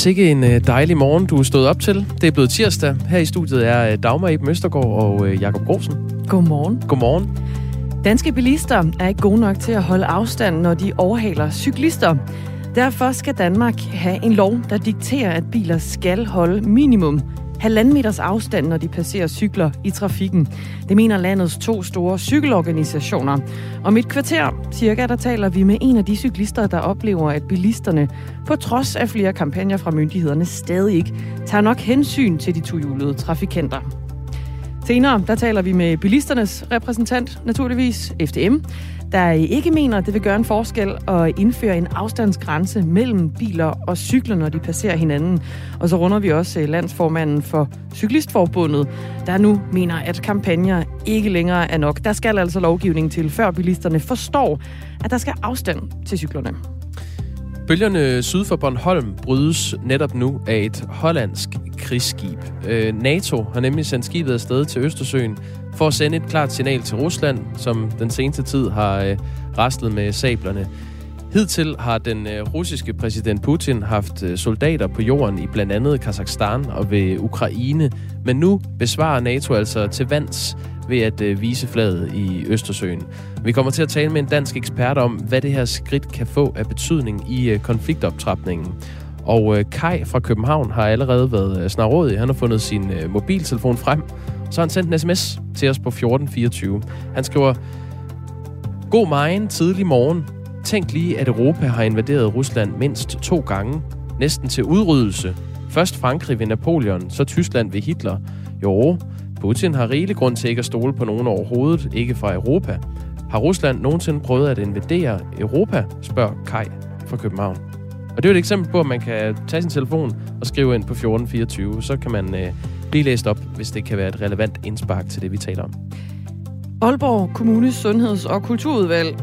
sikke en øh, dejlig morgen, du er stået op til. Det er blevet tirsdag. Her i studiet er øh, Dagmar Eben Østergaard og øh, Jakob Grosen. Godmorgen. Godmorgen. Danske bilister er ikke gode nok til at holde afstand, når de overhaler cyklister. Derfor skal Danmark have en lov, der dikterer, at biler skal holde minimum halvanden meters afstand, når de passerer cykler i trafikken. Det mener landets to store cykelorganisationer. Om et kvarter cirka, der taler vi med en af de cyklister, der oplever, at bilisterne, på trods af flere kampagner fra myndighederne, stadig ikke tager nok hensyn til de tohjulede trafikanter. Senere, der taler vi med bilisternes repræsentant, naturligvis FDM, der ikke mener, at det vil gøre en forskel at indføre en afstandsgrænse mellem biler og cykler, når de passerer hinanden. Og så runder vi også øh, landsformanden for Cyklistforbundet, der nu mener, at kampagner ikke længere er nok. Der skal altså lovgivning til, før bilisterne forstår, at der skal afstand til cyklerne. Bølgerne syd for Bornholm brydes netop nu af et hollandsk krigsskib. Øh, NATO har nemlig sendt skibet afsted til Østersøen for at sende et klart signal til Rusland, som den seneste tid har øh, rastlet med sablerne. Hidtil har den øh, russiske præsident Putin haft øh, soldater på jorden i blandt andet Kazakhstan og ved Ukraine, men nu besvarer NATO altså til vands ved at øh, vise flaget i Østersøen. Vi kommer til at tale med en dansk ekspert om, hvad det her skridt kan få af betydning i øh, konfliktoptrapningen. Og øh, Kai fra København har allerede været snarådig. Han har fundet sin mobiltelefon frem så har han sendt en sms til os på 1424. Han skriver, God morgen, tidlig morgen. Tænk lige, at Europa har invaderet Rusland mindst to gange. Næsten til udryddelse. Først Frankrig ved Napoleon, så Tyskland ved Hitler. Jo, Putin har rigelig grund til ikke at stole på nogen overhovedet, ikke fra Europa. Har Rusland nogensinde prøvet at invadere Europa, spørger Kai fra København. Og det er et eksempel på, at man kan tage sin telefon og skrive ind på 1424. Så kan man øh, blive læst op, hvis det kan være et relevant indspark til det, vi taler om. Aalborg Kommunes Sundheds- og Kulturudvalg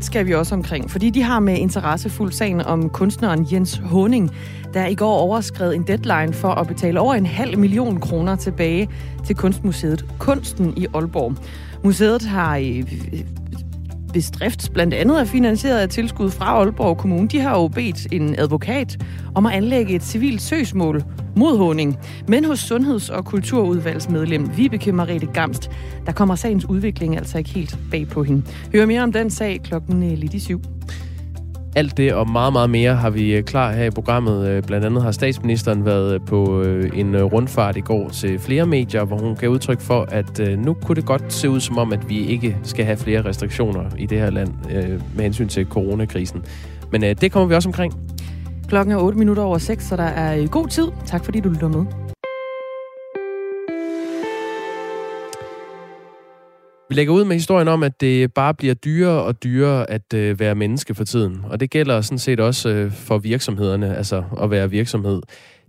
skal vi også omkring, fordi de har med interesse fuldt sagen om kunstneren Jens Honing, der i går overskred en deadline for at betale over en halv million kroner tilbage til Kunstmuseet Kunsten i Aalborg. Museet har hvis drift blandt andet er finansieret af tilskud fra Aalborg Kommune, de har jo bedt en advokat om at anlægge et civilt søgsmål mod honing. Men hos Sundheds- og Kulturudvalgsmedlem Vibeke Marete Gamst, der kommer sagens udvikling altså ikke helt bag på hende. Hør mere om den sag klokken øh, lidt i syv. Alt det og meget, meget mere har vi øh, klar her i programmet. Øh, blandt andet har statsministeren været øh, på en rundfart i går til flere medier, hvor hun gav udtryk for, at nu kunne det godt se ud som om, at vi ikke skal have flere restriktioner i det her land med hensyn til coronakrisen. Men det kommer vi også omkring. Klokken er 8 minutter over 6, så der er god tid. Tak fordi du lytter med. Vi lægger ud med historien om, at det bare bliver dyrere og dyrere at øh, være menneske for tiden. Og det gælder sådan set også øh, for virksomhederne, altså at være virksomhed.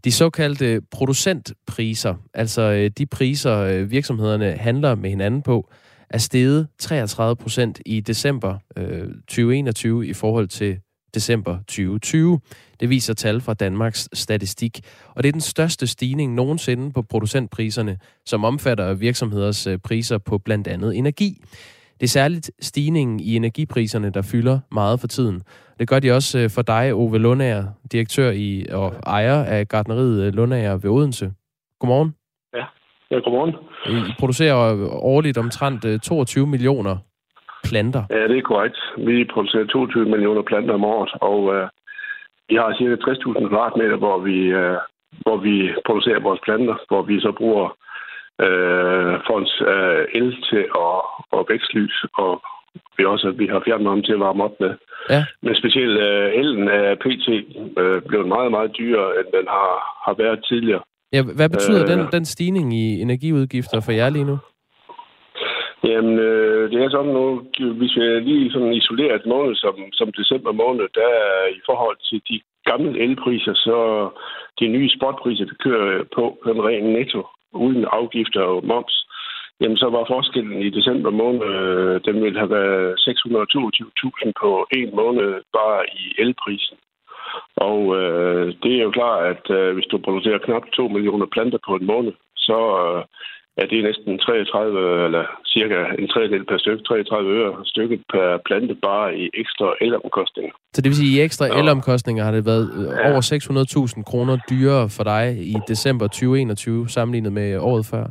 De såkaldte producentpriser, altså øh, de priser øh, virksomhederne handler med hinanden på, er steget 33 procent i december øh, 2021 i forhold til december 2020. Det viser tal fra Danmarks Statistik. Og det er den største stigning nogensinde på producentpriserne, som omfatter virksomheders øh, priser på blandt andet energi. Det er særligt stigningen i energipriserne, der fylder meget for tiden. Det gør de også øh, for dig, Ove Lundager, direktør i, og ejer af gardneriet øh, Lundager ved Odense. Godmorgen. Ja, ja godmorgen. I producerer årligt omtrent 22 millioner planter. Ja, det er korrekt. Vi producerer 22 millioner planter om året, og uh, vi har cirka 60.000 kvadratmeter, hvor vi, uh, hvor vi producerer vores planter, hvor vi så bruger uh, folks uh, el til at, og vækstlys, og vi også vi har fjernvarme til at varme op med. Ja. Men specielt uh, elen er pt. Uh, blevet meget, meget dyrere, end den har, har været tidligere. Ja, hvad betyder uh, den, den stigning i energiudgifter for jer lige nu? Jamen, øh, det er sådan nu, hvis vi lige sådan isolerer et måned som, som december måned, der er i forhold til de gamle elpriser, så de nye spotpriser, der kører på en ren netto, uden afgifter og moms, jamen så var forskellen i december måned, øh, den ville have været 622.000 på en måned bare i elprisen. Og øh, det er jo klart, at øh, hvis du producerer knap 2 millioner planter på en måned, så øh, ja, det er næsten 33, eller cirka en tredjedel per stykke, 33 øre stykket per plante bare i ekstra elomkostninger. Så det vil sige, at i ekstra ja. elomkostninger har det været øh, ja. over 600.000 kroner dyrere for dig i december 2021 sammenlignet med året før?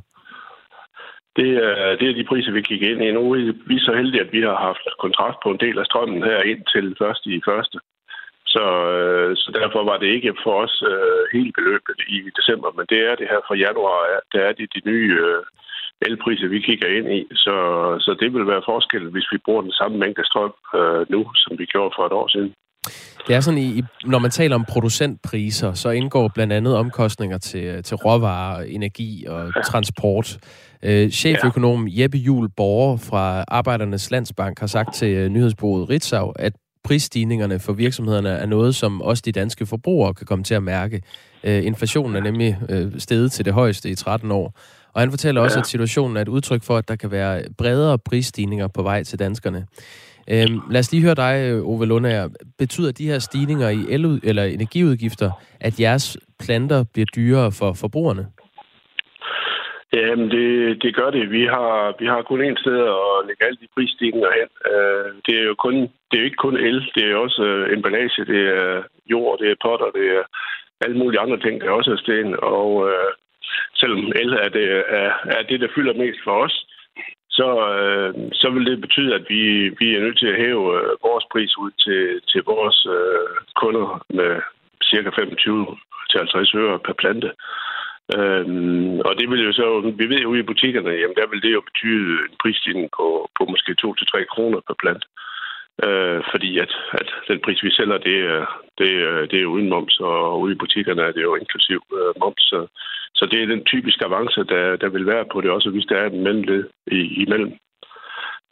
Det er, det er de priser, vi kigger ind i. Nu er vi så heldige, at vi har haft kontrakt på en del af strømmen her ind til første i første. Så, øh, så derfor var det ikke for os øh, hele beløbet i december, men det er det her fra januar, der er det de nye øh, elpriser, vi kigger ind i. Så, så det vil være forskel, hvis vi bruger den samme mængde strøm øh, nu, som vi gjorde for et år siden. Det er sådan, i, når man taler om producentpriser, så indgår blandt andet omkostninger til, til råvarer, energi og transport. Øh, cheføkonom Jeppe Jul Borger fra Arbejdernes Landsbank har sagt til øh, nyhedsbureauet Ritzau, at prisstigningerne for virksomhederne er noget, som også de danske forbrugere kan komme til at mærke. Øh, inflationen er nemlig øh, steget til det højeste i 13 år. Og han fortæller også, ja. at situationen er et udtryk for, at der kan være bredere prisstigninger på vej til danskerne. Øhm, lad os lige høre dig, Ove Lundager. Betyder de her stigninger i el- eller energiudgifter, at jeres planter bliver dyrere for forbrugerne? Jamen, det, det gør det. Vi har, vi har kun én sted at lægge alle de prisstigninger hen. Uh, det er jo kun, det er ikke kun el, det er også øh, emballage, det er jord, det er potter, det er alle mulige andre ting, der også er sten. Og øh, selvom el er det, er, er det, der fylder mest for os, så, øh, så vil det betyde, at vi, vi er nødt til at hæve øh, vores pris ud til, til vores øh, kunder med cirka 25-50 øre per plante. Øhm, og det vil jo så, vi ved jo i butikkerne, jamen der vil det jo betyde en prisstigning på, på måske 2-3 kroner per plant. Øh, fordi at, at den pris, vi sælger, det er, det, er, det er uden moms, og ude i butikkerne er det jo inklusiv øh, moms. Så, så det er den typiske avance, der, der vil være på det, også hvis der er en mellemled i, imellem.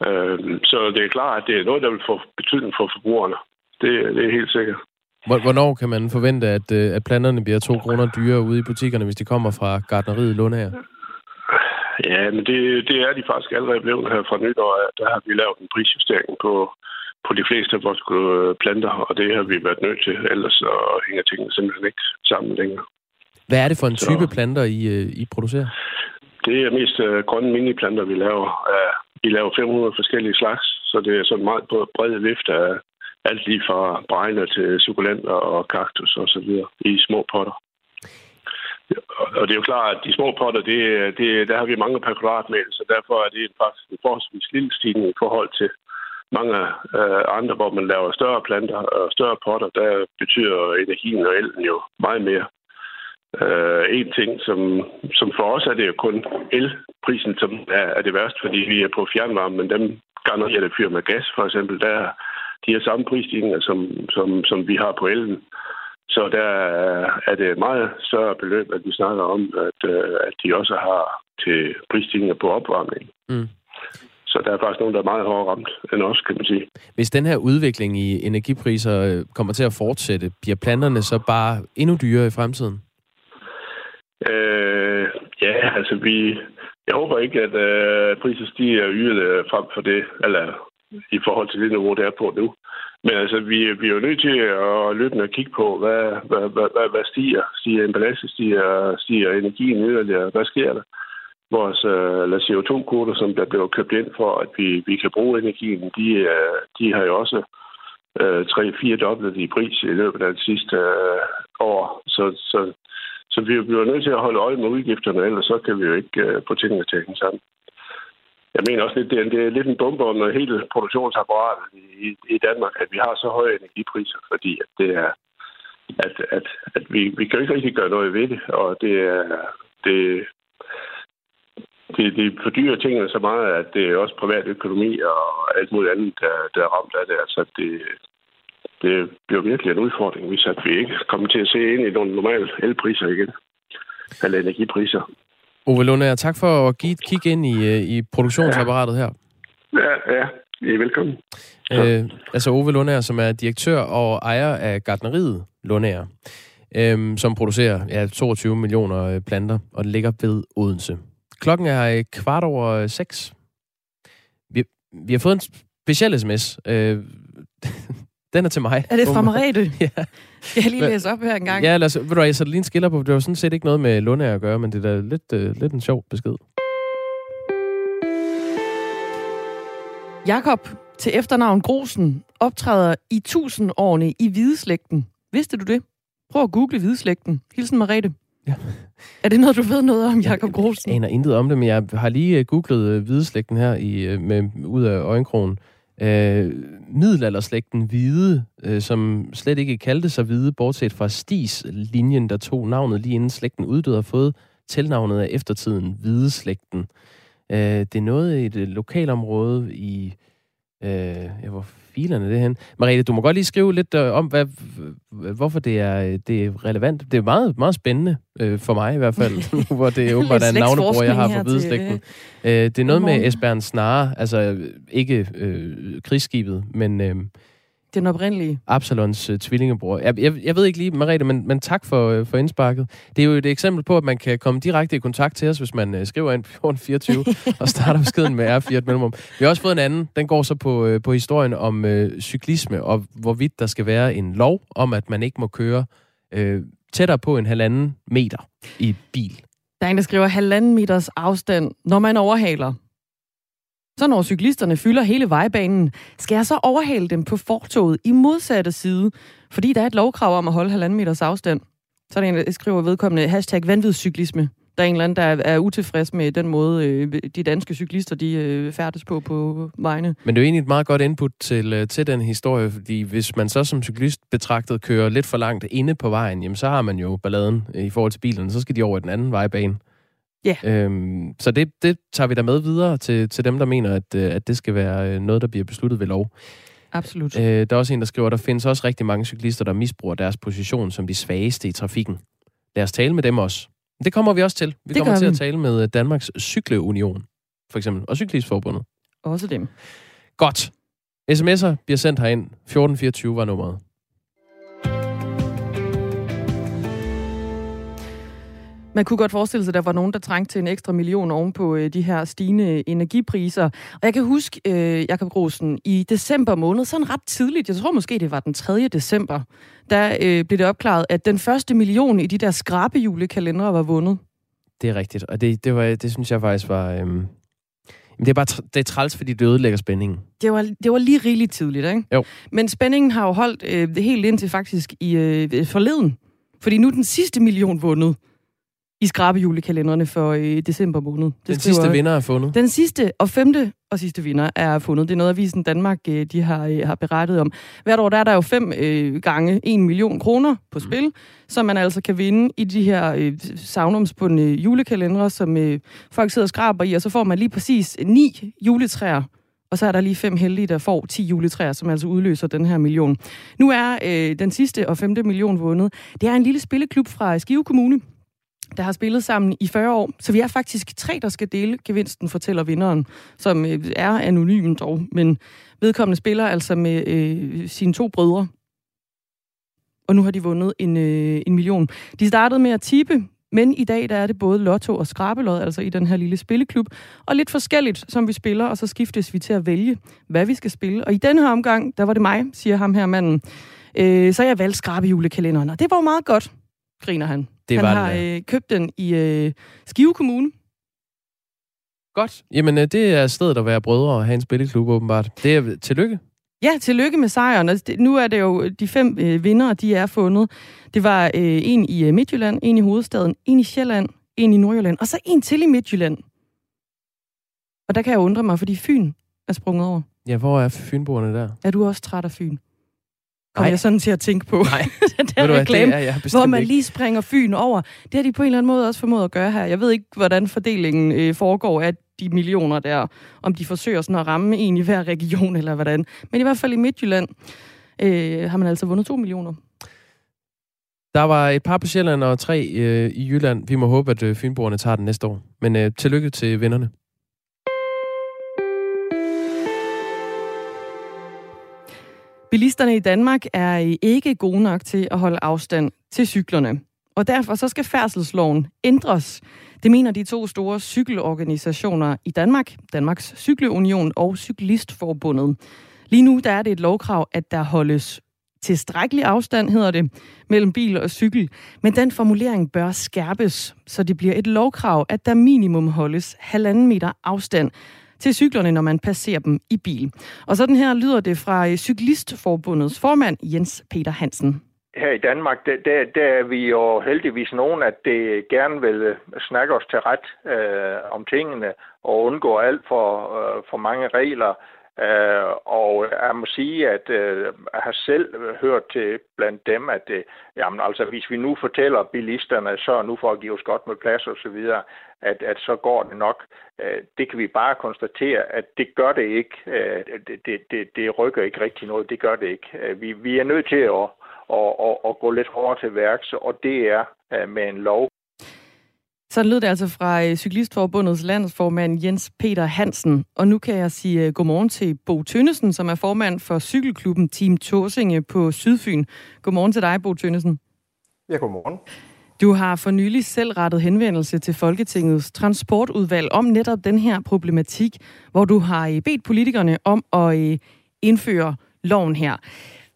Øh, så det er klart, at det er noget, der vil få betydning for forbrugerne. Det, det er helt sikkert. Hvornår kan man forvente, at, øh, at planterne bliver to kroner dyrere ude i butikkerne, hvis de kommer fra gardneriet Lundager? Ja, men det, det er de faktisk allerede blevet her fra nytår. Der har vi lavet en prisjustering på, på de fleste af vores øh, planter, og det har vi været nødt til, ellers så hænger tingene simpelthen ikke sammen længere. Hvad er det for en type så, planter, I, øh, I producerer? Det er mest uh, grønne miniplanter, vi laver. Uh, vi laver 500 forskellige slags, så det er sådan meget bred vift af, alt lige fra bregner til sukulenter og kaktus og så videre i små potter. Og det er jo klart, at de små potter, det, det, der har vi mange per kvadratmeter, så derfor er det faktisk en forholdsvis lille stigning i forhold til mange øh, andre, hvor man laver større planter og større potter, der betyder energien og elden jo meget mere. Øh, en ting, som, som for os er det jo kun elprisen, som er, er det værste, fordi vi er på fjernvarme, men dem garnerer det fyr med gas, for eksempel, der de her samme prisstigninger, som, som, som vi har på elen. Så der er det meget større beløb, at vi snakker om, at, øh, at de også har til prisstigninger på opvarmning. Mm. Så der er faktisk nogen, der er meget hårdere ramt end os, kan man sige. Hvis den her udvikling i energipriser øh, kommer til at fortsætte, bliver planterne så bare endnu dyrere i fremtiden? Øh, ja, altså vi... Jeg håber ikke, at øh, priser stiger yderligere frem for det, eller i forhold til det niveau, der er på nu. Men altså, vi, vi er jo nødt til at løbende kigge på, hvad, hvad, hvad, hvad, hvad stiger? Stiger emballage, stiger, stiger energien yderligere? Hvad sker der? Vores øh, uh, CO2-kvoter, som der blev købt ind for, at vi, vi kan bruge energien, de, uh, de har jo også øh, uh, tre-fire dobbelt i pris i løbet af det sidste uh, år. Så, så, så vi bliver nødt til at holde øje med udgifterne, ellers så kan vi jo ikke uh, få tingene til at hænge sammen jeg mener også lidt, det er, det er lidt en bombe under hele produktionsapparatet i, i Danmark, at vi har så høje energipriser, fordi at det er, at, at, at vi, vi kan ikke rigtig gøre noget ved det, og det er, det, det, det fordyrer tingene så meget, at det er også privat økonomi og alt muligt andet, der, der er ramt af det. Altså, det, det bliver virkelig en udfordring, hvis at vi ikke kommer til at se ind i nogle normale elpriser igen, eller energipriser. Ove Lunde, tak for at give et kig ind i, øh, i produktionsapparatet her. Ja, ja. I er velkommen. Øh, altså Ove Lundager, som er direktør og ejer af gardneriet Lundager, øh, som producerer ja, 22 millioner øh, planter, og det ligger ved Odense. Klokken er kvart over seks. Vi, vi har fået en speciel sms. Øh, Den er til mig. Er det fra Merete? ja. Jeg kan lige læse op her en gang. Ja, lad os, ved du jeg sætter lige en skiller på, for det var sådan set ikke noget med Lunde at gøre, men det er da lidt, øh, lidt en sjov besked. Jakob til efternavn Grosen optræder i tusindårene i Hvideslægten. Vidste du det? Prøv at google Hvideslægten. Hilsen Merete. Ja. Er det noget, du ved noget om, Jakob Grosen? Jeg aner intet om det, men jeg har lige øh, googlet øh, Hvideslægten her i, øh, med, ud af øjenkrogen. Øh, middelalderslægten Hvide, øh, som slet ikke kaldte sig Hvide, bortset fra Stis-linjen, der tog navnet lige inden slægten uddøde, har fået tilnavnet af eftertiden Hvide-slægten. Øh, det er noget i et øh, lokalområde i... Øh, ja, hvor filerne det hen? Mariette, du må godt lige skrive lidt øh, om, hvad, hvorfor det er, det er relevant. Det er meget, meget spændende, øh, for mig i hvert fald, hvor det er åbenbart er en navnebror, jeg har for hvideslægten. Øh, det er noget med Esbern Snare, altså ikke øh, krigsskibet, men... Øh, den oprindelige. Absalons uh, tvillingebror. Jeg, jeg, jeg ved ikke lige, Mariette, men, men tak for, uh, for indsparket. Det er jo et eksempel på, at man kan komme direkte i kontakt til os, hvis man uh, skriver ind 1424 og starter beskeden med R4 mellemrum. Vi har også fået en anden. Den går så på, uh, på historien om uh, cyklisme, og hvorvidt der skal være en lov om, at man ikke må køre uh, tættere på en halvanden meter i bil. Der er en, der skriver halvanden meters afstand, når man overhaler. Så når cyklisterne fylder hele vejbanen, skal jeg så overhale dem på fortoget i modsatte side, fordi der er et lovkrav om at holde halvanden meters afstand. Så er der en, der skriver vedkommende hashtag vanvidscyklisme. Der er en eller anden, der er utilfreds med den måde, øh, de danske cyklister de øh, færdes på på vejene. Men det er jo egentlig et meget godt input til, øh, til den historie, fordi hvis man så som cyklist betragtet kører lidt for langt inde på vejen, jamen så har man jo balladen øh, i forhold til bilerne, så skal de over i den anden vejbane. Ja. Øhm, så det, det tager vi da med videre til, til dem, der mener, at, øh, at det skal være øh, noget, der bliver besluttet ved lov. Absolut. Øh, der er også en, der skriver, at der findes også rigtig mange cyklister, der misbruger deres position som de svageste i trafikken. Lad os tale med dem også. Det kommer vi også til. Vi det kommer til vi. at tale med øh, Danmarks Cykleunion, for eksempel, og Cyklistforbundet. Også dem. Godt. SMS'er bliver sendt herind. 1424 var nummeret. Man kunne godt forestille sig, at der var nogen, der trængte til en ekstra million oven på øh, de her stigende energipriser. Og jeg kan huske, øh, Jakob Grosen, i december måned, sådan ret tidligt, jeg tror måske det var den 3. december, der øh, blev det opklaret, at den første million i de der skrabejulekalendere var vundet. Det er rigtigt, og det, det, var, det synes jeg faktisk var... Øh... det er bare det er træls, fordi det ødelægger spændingen. Det var, det var lige rigeligt tidligt, ikke? Jo. Men spændingen har jo holdt øh, helt indtil faktisk i øh, forleden. Fordi nu er den sidste million vundet i skrabejulekalenderne for øh, december måned. Det den skriver, sidste vinder er fundet? Den sidste og femte og sidste vinder er fundet. Det er noget, Avisen Danmark øh, de har, øh, har berettet om. Hvert år der er der jo fem øh, gange en million kroner på spil, mm. som man altså kan vinde i de her øh, savnomsbundne julekalendere, som øh, folk sidder og skraber i, og så får man lige præcis ni juletræer og så er der lige fem heldige, der får 10 juletræer, som altså udløser den her million. Nu er øh, den sidste og femte million vundet. Det er en lille spilleklub fra Skive Kommune, der har spillet sammen i 40 år. Så vi er faktisk tre, der skal dele gevinsten, fortæller vinderen, som øh, er anonym dog, men vedkommende spiller altså med øh, sine to brødre. Og nu har de vundet en, øh, en million. De startede med at tippe, men i dag der er det både lotto og skrabelod, altså i den her lille spilleklub, og lidt forskelligt, som vi spiller, og så skiftes vi til at vælge, hvad vi skal spille. Og i den her omgang, der var det mig, siger ham her manden. Øh, så jeg valgte skrabejulekalenderen, og det var meget godt, griner han. Det han var har det, øh, købt den i øh, Skive Kommune. Godt. Jamen, øh, det er stedet at være brødre og have en spilleklub, åbenbart. Det er tillykke. Ja, tillykke med sejren. Altså, nu er det jo de fem øh, vinder, de er fundet. Det var øh, en i øh, Midtjylland, en i hovedstaden, en i Sjælland, en i Nordjylland, og så en til i Midtjylland. Og der kan jeg undre mig, fordi Fyn er sprunget over. Ja, hvor er fynboerne der? Er du også træt af Fyn? Kom jeg sådan til at tænke på. Nej. den der ved reklame, det er, jeg hvor man lige springer Fyn over. Det har de på en eller anden måde også formået at gøre her. Jeg ved ikke, hvordan fordelingen øh, foregår af de millioner der. Om de forsøger sådan at ramme en i hver region eller hvordan. Men i hvert fald i Midtjylland øh, har man altså vundet to millioner. Der var et par på Sjælland og tre øh, i Jylland. Vi må håbe, at øh, Fynboerne tager den næste år. Men øh, tillykke til vinderne. Bilisterne i Danmark er ikke gode nok til at holde afstand til cyklerne. Og derfor så skal færdselsloven ændres. Det mener de to store cykelorganisationer i Danmark, Danmarks Cykleunion og Cyklistforbundet. Lige nu der er det et lovkrav, at der holdes tilstrækkelig afstand, hedder det, mellem bil og cykel. Men den formulering bør skærpes, så det bliver et lovkrav, at der minimum holdes halvanden meter afstand til cyklerne, når man passerer dem i bil. Og sådan her lyder det fra øh, Cyklistforbundets formand Jens Peter Hansen her i Danmark, der, der, der er vi jo heldigvis nogen, at det gerne vil øh, snakke os til ret øh, om tingene og undgå alt for, øh, for mange regler. Øh, og jeg må sige, at øh, jeg har selv hørt til blandt dem, at øh, jamen, altså, hvis vi nu fortæller bilisterne, så nu for at give os godt med plads og så videre, at, at så går det nok. Øh, det kan vi bare konstatere, at det gør det ikke. Øh, det, det, det, det rykker ikke rigtig noget. Det gør det ikke. Øh, vi, vi er nødt til at, at, at, at gå lidt hårdere til værks, og det er øh, med en lov. Så lød det altså fra øh, Cyklistforbundets landsformand Jens Peter Hansen. Og nu kan jeg sige øh, godmorgen til Bo Tønnesen, som er formand for cykelklubben Team Torsinge på Sydfyn. Godmorgen til dig, Bo Tønnesen. Ja, godmorgen. Du har for nylig selv rettet henvendelse til Folketingets transportudvalg om netop den her problematik, hvor du har øh, bedt politikerne om at indføre loven her.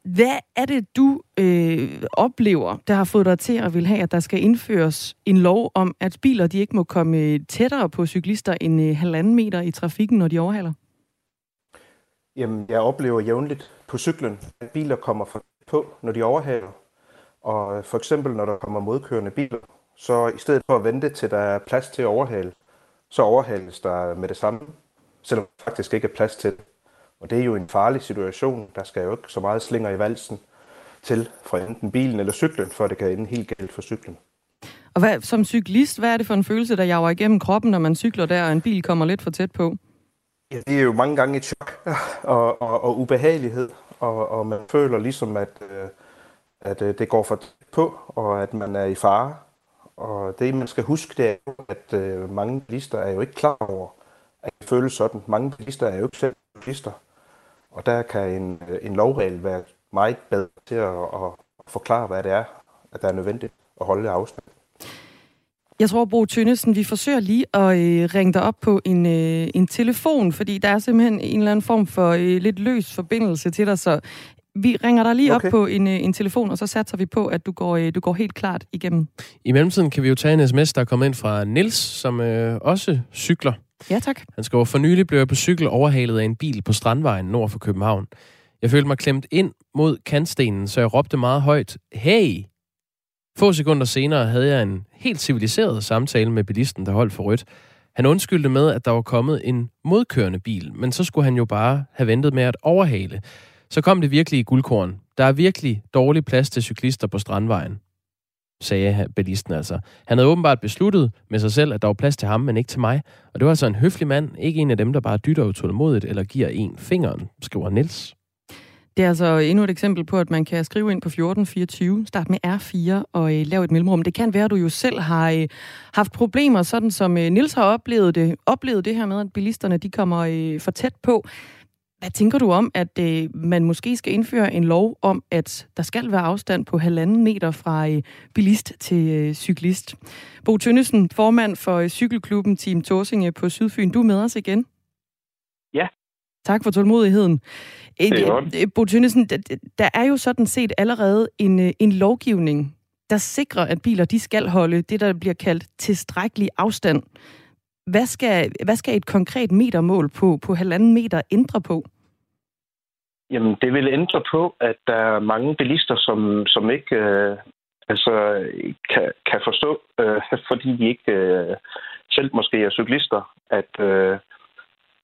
Hvad er det, du øh, oplever, der har fået dig til at vil have, at der skal indføres en lov om, at biler de ikke må komme øh, tættere på cyklister end øh, halvanden meter i trafikken, når de overhaler? Jamen, jeg oplever jævnligt på cyklen, at biler kommer for på, når de overhaler. Og for eksempel, når der kommer modkørende biler, så i stedet for at vente til der er plads til at overhale, så overhales der med det samme, selvom der faktisk ikke er plads til det. Og det er jo en farlig situation. Der skal jo ikke så meget slinger i valsen til fra enten bilen eller cyklen, for det kan ende helt galt for cyklen. Og hvad, som cyklist, hvad er det for en følelse, der jager igennem kroppen, når man cykler der, og en bil kommer lidt for tæt på? Ja, det er jo mange gange et chok og, og, og ubehagelighed, og, og man føler ligesom, at, øh, at øh, det går for tæt på, og at man er i fare. Og det, man skal huske, det er jo, at øh, mange bilister er jo ikke klar over, at det føles sådan. Mange bilister er jo ikke selv bilister. Og der kan en, en lovregel være meget bedre til at, at forklare, hvad det er, at der er nødvendigt at holde afstand. Jeg tror, Bo Tønnesen, vi forsøger lige at øh, ringe dig op på en, øh, en telefon, fordi der er simpelthen en eller anden form for øh, lidt løs forbindelse til dig, så vi ringer dig lige okay. op på en, øh, en telefon, og så satser vi på, at du går, øh, du går helt klart igennem. I mellemtiden kan vi jo tage en sms, der er kommet ind fra Nils, som øh, også cykler. Ja, tak. Han skriver, for nylig blev jeg på cykel overhalet af en bil på Strandvejen nord for København. Jeg følte mig klemt ind mod kantstenen, så jeg råbte meget højt, hey! Få sekunder senere havde jeg en helt civiliseret samtale med bilisten, der holdt for rødt. Han undskyldte med, at der var kommet en modkørende bil, men så skulle han jo bare have ventet med at overhale. Så kom det virkelig i guldkorn. Der er virkelig dårlig plads til cyklister på Strandvejen sagde bilisten altså. Han havde åbenbart besluttet med sig selv, at der var plads til ham, men ikke til mig. Og det var altså en høflig mand, ikke en af dem, der bare dytter utålmodigt eller giver en fingeren, skriver Niels. Det er altså endnu et eksempel på, at man kan skrive ind på 1424, start med R4 og øh, lave et mellemrum. Det kan være, at du jo selv har øh, haft problemer, sådan som øh, Nils har oplevet det, oplevet det her med, at bilisterne de kommer øh, for tæt på. Hvad tænker du om, at øh, man måske skal indføre en lov om, at der skal være afstand på halvanden meter fra øh, bilist til øh, cyklist? Bo Tønnesen, formand for øh, cykelklubben Team Torsinge på Sydfyn. Du er med os igen. Ja. Tak for tålmodigheden. Er øh, Bo Tønnesen, der er jo sådan set allerede en, øh, en lovgivning, der sikrer, at biler de skal holde det, der bliver kaldt tilstrækkelig afstand hvad skal, hvad skal et konkret metermål på, på halvanden meter ændre på? Jamen, det vil ændre på, at der er mange bilister, som, som ikke øh, altså, kan, kan forstå, øh, fordi de ikke øh, selv måske er cyklister, at, øh,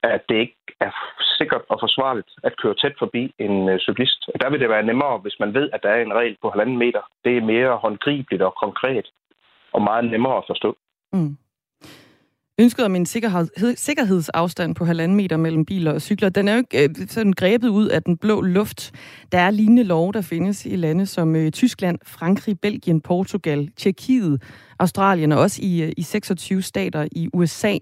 at det ikke er sikkert og forsvarligt at køre tæt forbi en øh, cyklist. Og der vil det være nemmere, hvis man ved, at der er en regel på halvanden meter. Det er mere håndgribeligt og konkret, og meget nemmere at forstå. Mm. Ønsket om en sikkerhed, sikkerhedsafstand på halvanden meter mellem biler og cykler, den er jo ikke øh, sådan grebet ud af den blå luft. Der er lignende lov, der findes i lande som øh, Tyskland, Frankrig, Belgien, Portugal, Tjekkiet, Australien og også i, øh, i 26 stater i USA. Ja.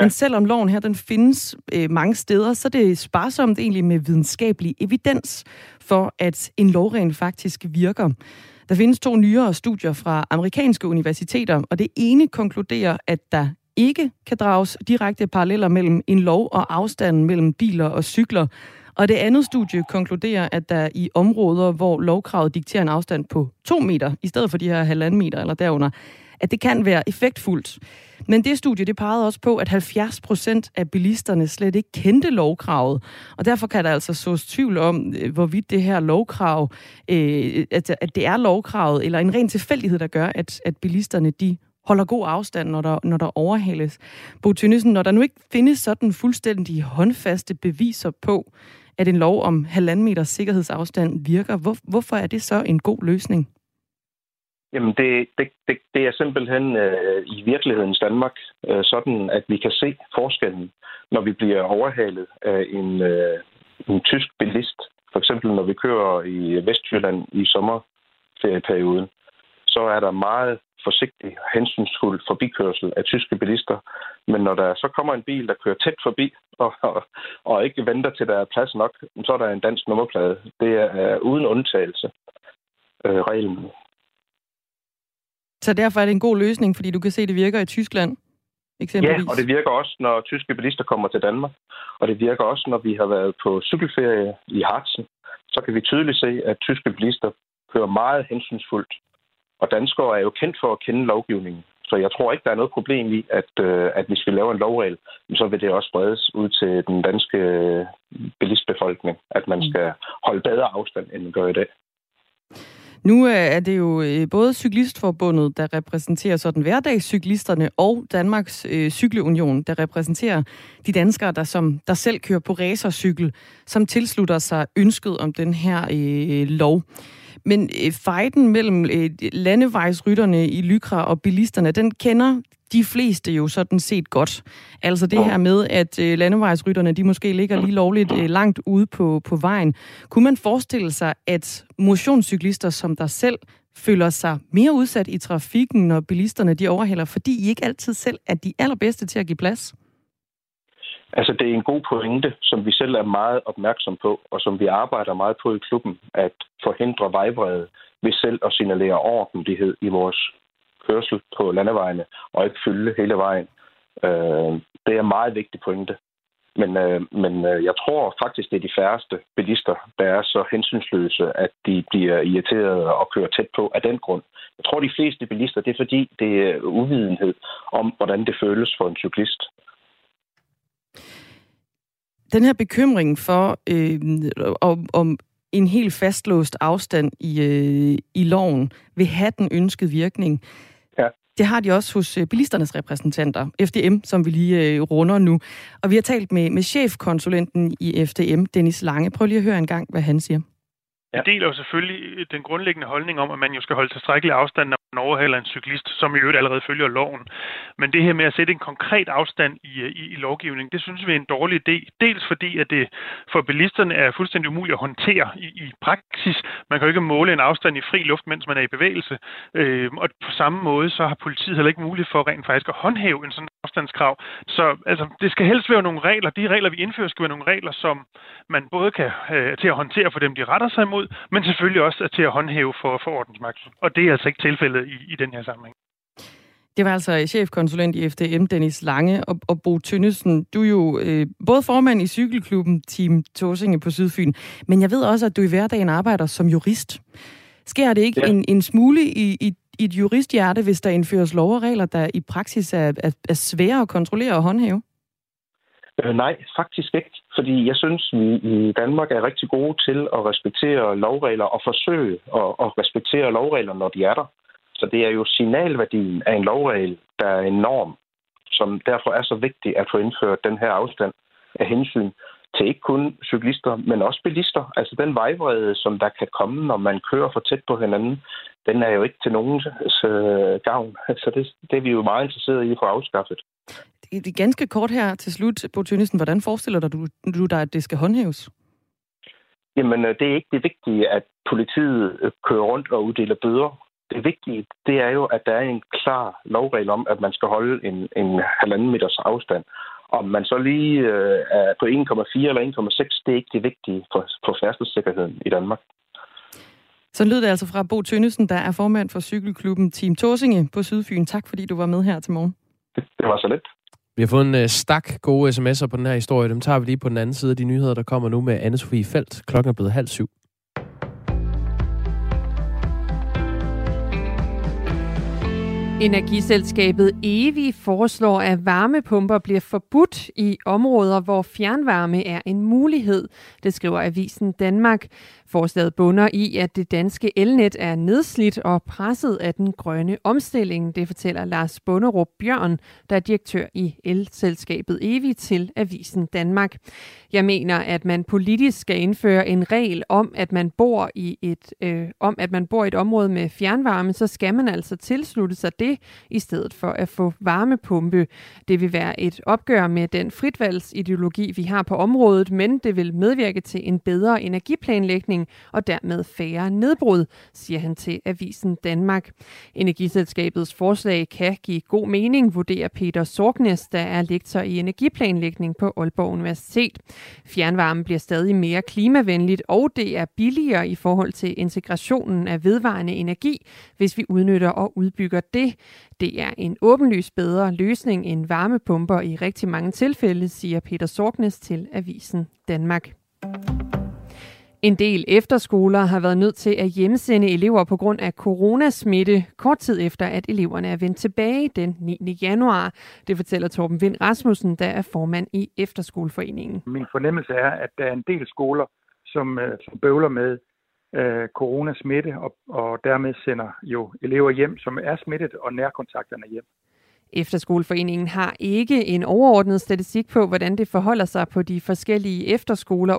Men selvom loven her den findes øh, mange steder, så er det sparsomt egentlig med videnskabelig evidens for, at en lovregel faktisk virker. Der findes to nyere studier fra amerikanske universiteter, og det ene konkluderer, at der ikke kan drages direkte paralleller mellem en lov og afstanden mellem biler og cykler. Og det andet studie konkluderer, at der i områder, hvor lovkravet dikterer en afstand på 2 meter, i stedet for de her halvanden meter eller derunder, at det kan være effektfuldt. Men det studie det pegede også på, at 70 procent af bilisterne slet ikke kendte lovkravet. Og derfor kan der altså sås tvivl om, øh, hvorvidt det her lovkrav, øh, at, at det er lovkravet, eller en ren tilfældighed, der gør, at, at bilisterne de holder god afstand, når der, når der overhales. Bo Tønnesen, når der nu ikke findes sådan fuldstændig håndfaste beviser på, at en lov om halvanden meters sikkerhedsafstand virker, hvor, hvorfor er det så en god løsning? Jamen, det, det, det, det er simpelthen øh, i virkelighedens Danmark øh, sådan, at vi kan se forskellen, når vi bliver overhalet af en, øh, en tysk bilist. For eksempel, når vi kører i Vestjylland i sommerferieperioden, så er der meget forsigtig, hensynsfuld forbikørsel af tyske bilister. Men når der så kommer en bil, der kører tæt forbi og, og, og ikke venter til, der er plads nok, så er der en dansk nummerplade. Det er uden undtagelse øh, reglen. Så derfor er det en god løsning, fordi du kan se, at det virker i Tyskland? Eksempelvis. Ja, og det virker også, når tyske bilister kommer til Danmark. Og det virker også, når vi har været på cykelferie i Harzen. Så kan vi tydeligt se, at tyske bilister kører meget hensynsfuldt og danskere er jo kendt for at kende lovgivningen. Så jeg tror ikke, der er noget problem i, at, øh, at hvis vi laver en lovregel, så vil det også spredes ud til den danske øh, bilistbefolkning, at man mm. skal holde bedre afstand, end man gør i dag. Nu øh, er det jo øh, både Cyklistforbundet, der repræsenterer sådan hverdagscyklisterne, og Danmarks øh, Cykleunion, der repræsenterer de danskere, der, som, der selv kører på racercykel, som tilslutter sig ønsket om den her øh, lov. Men øh, fejden mellem øh, landevejsrytterne i Lykra og bilisterne, den kender de fleste jo sådan set godt. Altså det her med, at øh, landevejsrytterne, de måske ligger lige lovligt øh, langt ude på, på vejen. Kunne man forestille sig, at motionscyklister som der selv føler sig mere udsat i trafikken, når bilisterne de overhælder, fordi I ikke altid selv er de allerbedste til at give plads? Altså, det er en god pointe, som vi selv er meget opmærksom på, og som vi arbejder meget på i klubben, at forhindre vejbrede ved selv at signalere ordentlighed i vores kørsel på landevejene, og ikke fylde hele vejen. Øh, det er en meget vigtig pointe. Men, øh, men øh, jeg tror faktisk, det er de færreste bilister, der er så hensynsløse, at de bliver irriteret og kører tæt på af den grund. Jeg tror, de fleste bilister, det er fordi, det er uvidenhed om, hvordan det føles for en cyklist. Den her bekymring for øh, om, om en helt fastlåst afstand i, øh, i loven vil have den ønskede virkning. Ja. Det har de også hos øh, bilisternes repræsentanter, FDM, som vi lige øh, runder nu. Og vi har talt med, med chefkonsulenten i FDM, Dennis Lange. Prøv lige at høre en gang, hvad han siger. Ja. Jeg deler jo selvfølgelig den grundlæggende holdning om, at man jo skal holde tilstrækkelig afstand, når man overhaler en cyklist, som i øvrigt allerede følger loven. Men det her med at sætte en konkret afstand i, i, i lovgivningen, det synes vi er en dårlig idé. Dels fordi, at det for bilisterne er fuldstændig umuligt at håndtere i, i praksis. Man kan jo ikke måle en afstand i fri luft, mens man er i bevægelse. Øh, og på samme måde, så har politiet heller ikke mulighed for rent faktisk at håndhæve en sådan afstandskrav. Så altså, det skal helst være nogle regler. De regler, vi indfører, skal være nogle regler, som man både kan øh, til at håndtere for dem, de retter sig imod, men selvfølgelig også til at håndhæve for, for ordensmagten. Og det er altså ikke tilfældet i, i den her sammenhæng. Det var altså chefkonsulent i FDM, Dennis Lange, og, og Bo Tønnesen. Du er jo øh, både formand i cykelklubben Team Torsinge på Sydfyn, men jeg ved også, at du i hverdagen arbejder som jurist. Sker det ikke ja. en, en smule i, i, i et juristhjerte, hvis der indføres lov og regler, der i praksis er, er, er svære at kontrollere og håndhæve? Øh, nej, faktisk ikke. Fordi jeg synes, vi i Danmark er rigtig gode til at respektere lovregler og forsøge at, at respektere lovregler, når de er der. Så det er jo signalværdien af en lovregel, der er enorm, som derfor er så vigtigt at få indført den her afstand af hensyn til ikke kun cyklister, men også bilister. Altså den vejvrede, som der kan komme, når man kører for tæt på hinanden, den er jo ikke til nogens øh, gavn. Så det, det er vi jo meget interesserede i at få afskaffet. Er ganske kort her til slut, Bo Tønnesen. Hvordan forestiller du, du dig, at det skal håndhæves? Jamen, øh, det er ikke det vigtige, at politiet øh, kører rundt og uddeler bøder. Det vigtige, det er jo, at der er en klar lovregel om, at man skal holde en, en halvanden meters afstand. Om man så lige øh, er på 1,4 eller 1,6, det er ikke det vigtige for, for færdselssikkerheden i Danmark. Så lød det altså fra Bo Tønnesen, der er formand for cykelklubben Team Torsinge på Sydfyn. Tak fordi du var med her til morgen. Det, det var så let. Vi har fået en øh, stak gode sms'er på den her historie. Dem tager vi lige på den anden side af de nyheder, der kommer nu med Anne-Sophie Felt. Klokken er blevet halv syv. Energiselskabet EVI foreslår, at varmepumper bliver forbudt i områder, hvor fjernvarme er en mulighed. Det skriver Avisen Danmark. Forslaget bunder i, at det danske elnet er nedslidt og presset af den grønne omstilling. Det fortæller Lars Bunderup Bjørn, der er direktør i elselskabet EVI til Avisen Danmark. Jeg mener, at man politisk skal indføre en regel om, at man bor i et øh, om at man bor i et område med fjernvarme, så skal man altså tilslutte sig det i stedet for at få varmepumpe. Det vil være et opgør med den fritvalgsideologi, vi har på området, men det vil medvirke til en bedre energiplanlægning og dermed færre nedbrud, siger han til Avisen Danmark. Energiselskabets forslag kan give god mening, vurderer Peter Sorgnes, der er lektor i energiplanlægning på Aalborg Universitet. Fjernvarme bliver stadig mere klimavenligt, og det er billigere i forhold til integrationen af vedvarende energi, hvis vi udnytter og udbygger det. Det er en åbenlyst bedre løsning end varmepumper i rigtig mange tilfælde, siger Peter Sorgnes til Avisen Danmark. En del efterskoler har været nødt til at hjemsende elever på grund af coronasmitte, kort tid efter, at eleverne er vendt tilbage den 9. januar. Det fortæller Torben Vind Rasmussen, der er formand i Efterskoleforeningen. Min fornemmelse er, at der er en del skoler, som, øh, som bøvler med øh, coronasmitte, og, og dermed sender jo elever hjem, som er smittet, og nærkontakterne hjem. Efterskoleforeningen har ikke en overordnet statistik på, hvordan det forholder sig på de forskellige efterskoler,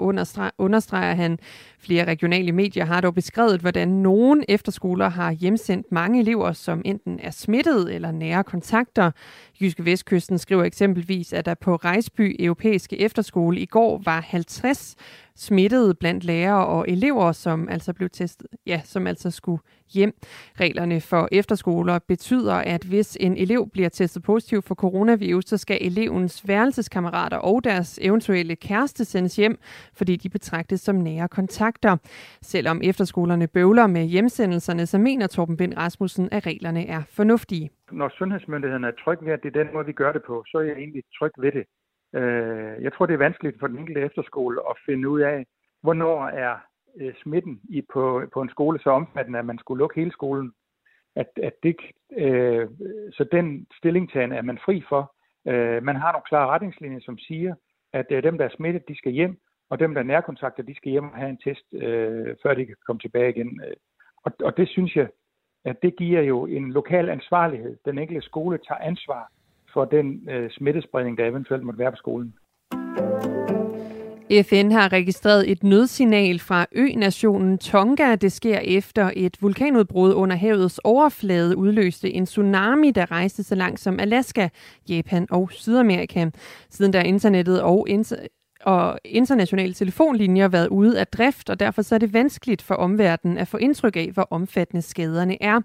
understreger han. Flere regionale medier har dog beskrevet, hvordan nogle efterskoler har hjemsendt mange elever, som enten er smittet eller nære kontakter. Jyske Vestkysten skriver eksempelvis, at der på Rejsby Europæiske Efterskole i går var 50 smittede blandt lærere og elever, som altså blev testet, ja, som altså skulle hjem. Reglerne for efterskoler betyder, at hvis en elev bliver testet positiv for coronavirus, så skal elevens værelseskammerater og deres eventuelle kæreste sendes hjem, fordi de betragtes som nære kontakter. Selvom efterskolerne bøvler med hjemsendelserne, så mener Torben Bind Rasmussen, at reglerne er fornuftige. Når sundhedsmyndighederne er trygge ved, at det er den måde, vi gør det på, så er jeg egentlig tryg ved det. Øh, jeg tror, det er vanskeligt for den enkelte efterskole at finde ud af, hvornår er øh, smitten i, på, på en skole så omfattende, at man skulle lukke hele skolen. At, at det, øh, så den stillingtagen er man fri for. Øh, man har nogle klare retningslinjer, som siger, at øh, dem, der er smittet, de skal hjem, og dem, der er nærkontakter, de skal hjem og have en test, øh, før de kan komme tilbage igen. Øh, og, og det synes jeg, at det giver jo en lokal ansvarlighed. Den enkelte skole tager ansvar for den øh, smittespredning, der eventuelt måtte være på skolen. FN har registreret et nødsignal fra ø-nationen Tonga. Det sker efter et vulkanudbrud under havets overflade udløste en tsunami, der rejste så langt som Alaska, Japan og Sydamerika. Siden der internettet og og internationale telefonlinjer været ude af drift, og derfor så er det vanskeligt for omverdenen at få indtryk af, hvor omfattende skaderne er.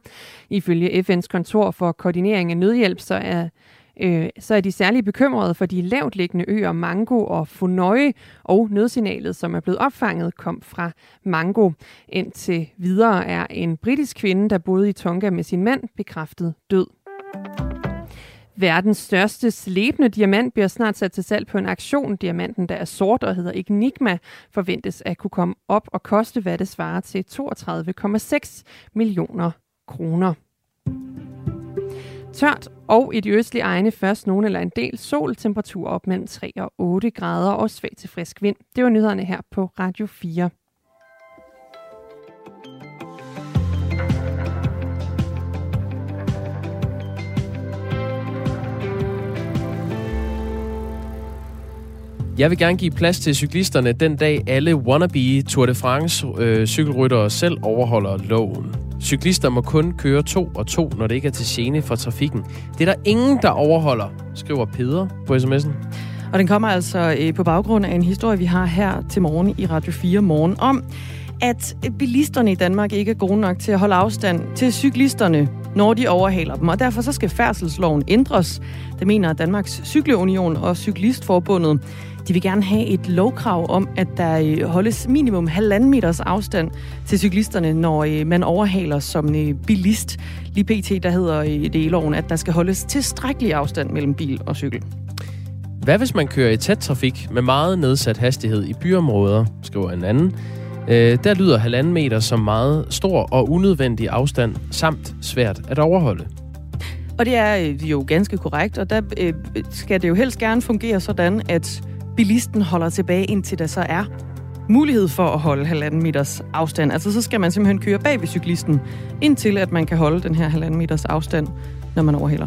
Ifølge FN's kontor for koordinering af nødhjælp, så er øh, så er de særlig bekymrede for de lavt liggende øer Mango og Funøje, og nødsignalet, som er blevet opfanget, kom fra Mango. Indtil videre er en britisk kvinde, der boede i Tonga med sin mand, bekræftet død. Verdens største slæbende diamant bliver snart sat til salg på en aktion. Diamanten, der er sort og hedder Enigma, forventes at kunne komme op og koste, hvad det svarer til 32,6 millioner kroner. Tørt og i de østlige egne først nogen eller en del sol, temperatur op mellem 3 og 8 grader og svag til frisk vind. Det var nyhederne her på Radio 4. Jeg vil gerne give plads til cyklisterne den dag alle wannabe Tour de France øh, cykelryttere selv overholder loven. Cyklister må kun køre to og to, når det ikke er til gene for trafikken. Det er der ingen, der overholder, skriver Peder på sms'en. Og den kommer altså øh, på baggrund af en historie, vi har her til morgen i Radio 4 Morgen om, at bilisterne i Danmark ikke er gode nok til at holde afstand til cyklisterne, når de overhaler dem. Og derfor så skal færdselsloven ændres. Det mener Danmarks Cykleunion og Cyklistforbundet. De vil gerne have et lovkrav om, at der øh, holdes minimum halvanden meters afstand til cyklisterne, når øh, man overhaler som øh, bilist. Lige pt. der hedder det i loven, at der skal holdes tilstrækkelig afstand mellem bil og cykel. Hvad hvis man kører i tæt trafik med meget nedsat hastighed i byområder, skriver en anden. der lyder halvanden meter som meget stor og unødvendig afstand, samt svært at overholde. Og det er øh, jo ganske korrekt, og der øh, skal det jo helst gerne fungere sådan, at bilisten holder tilbage, indtil der så er mulighed for at holde halvanden meters afstand. Altså så skal man simpelthen køre bag ved cyklisten, indtil at man kan holde den her halvanden meters afstand, når man overhælder.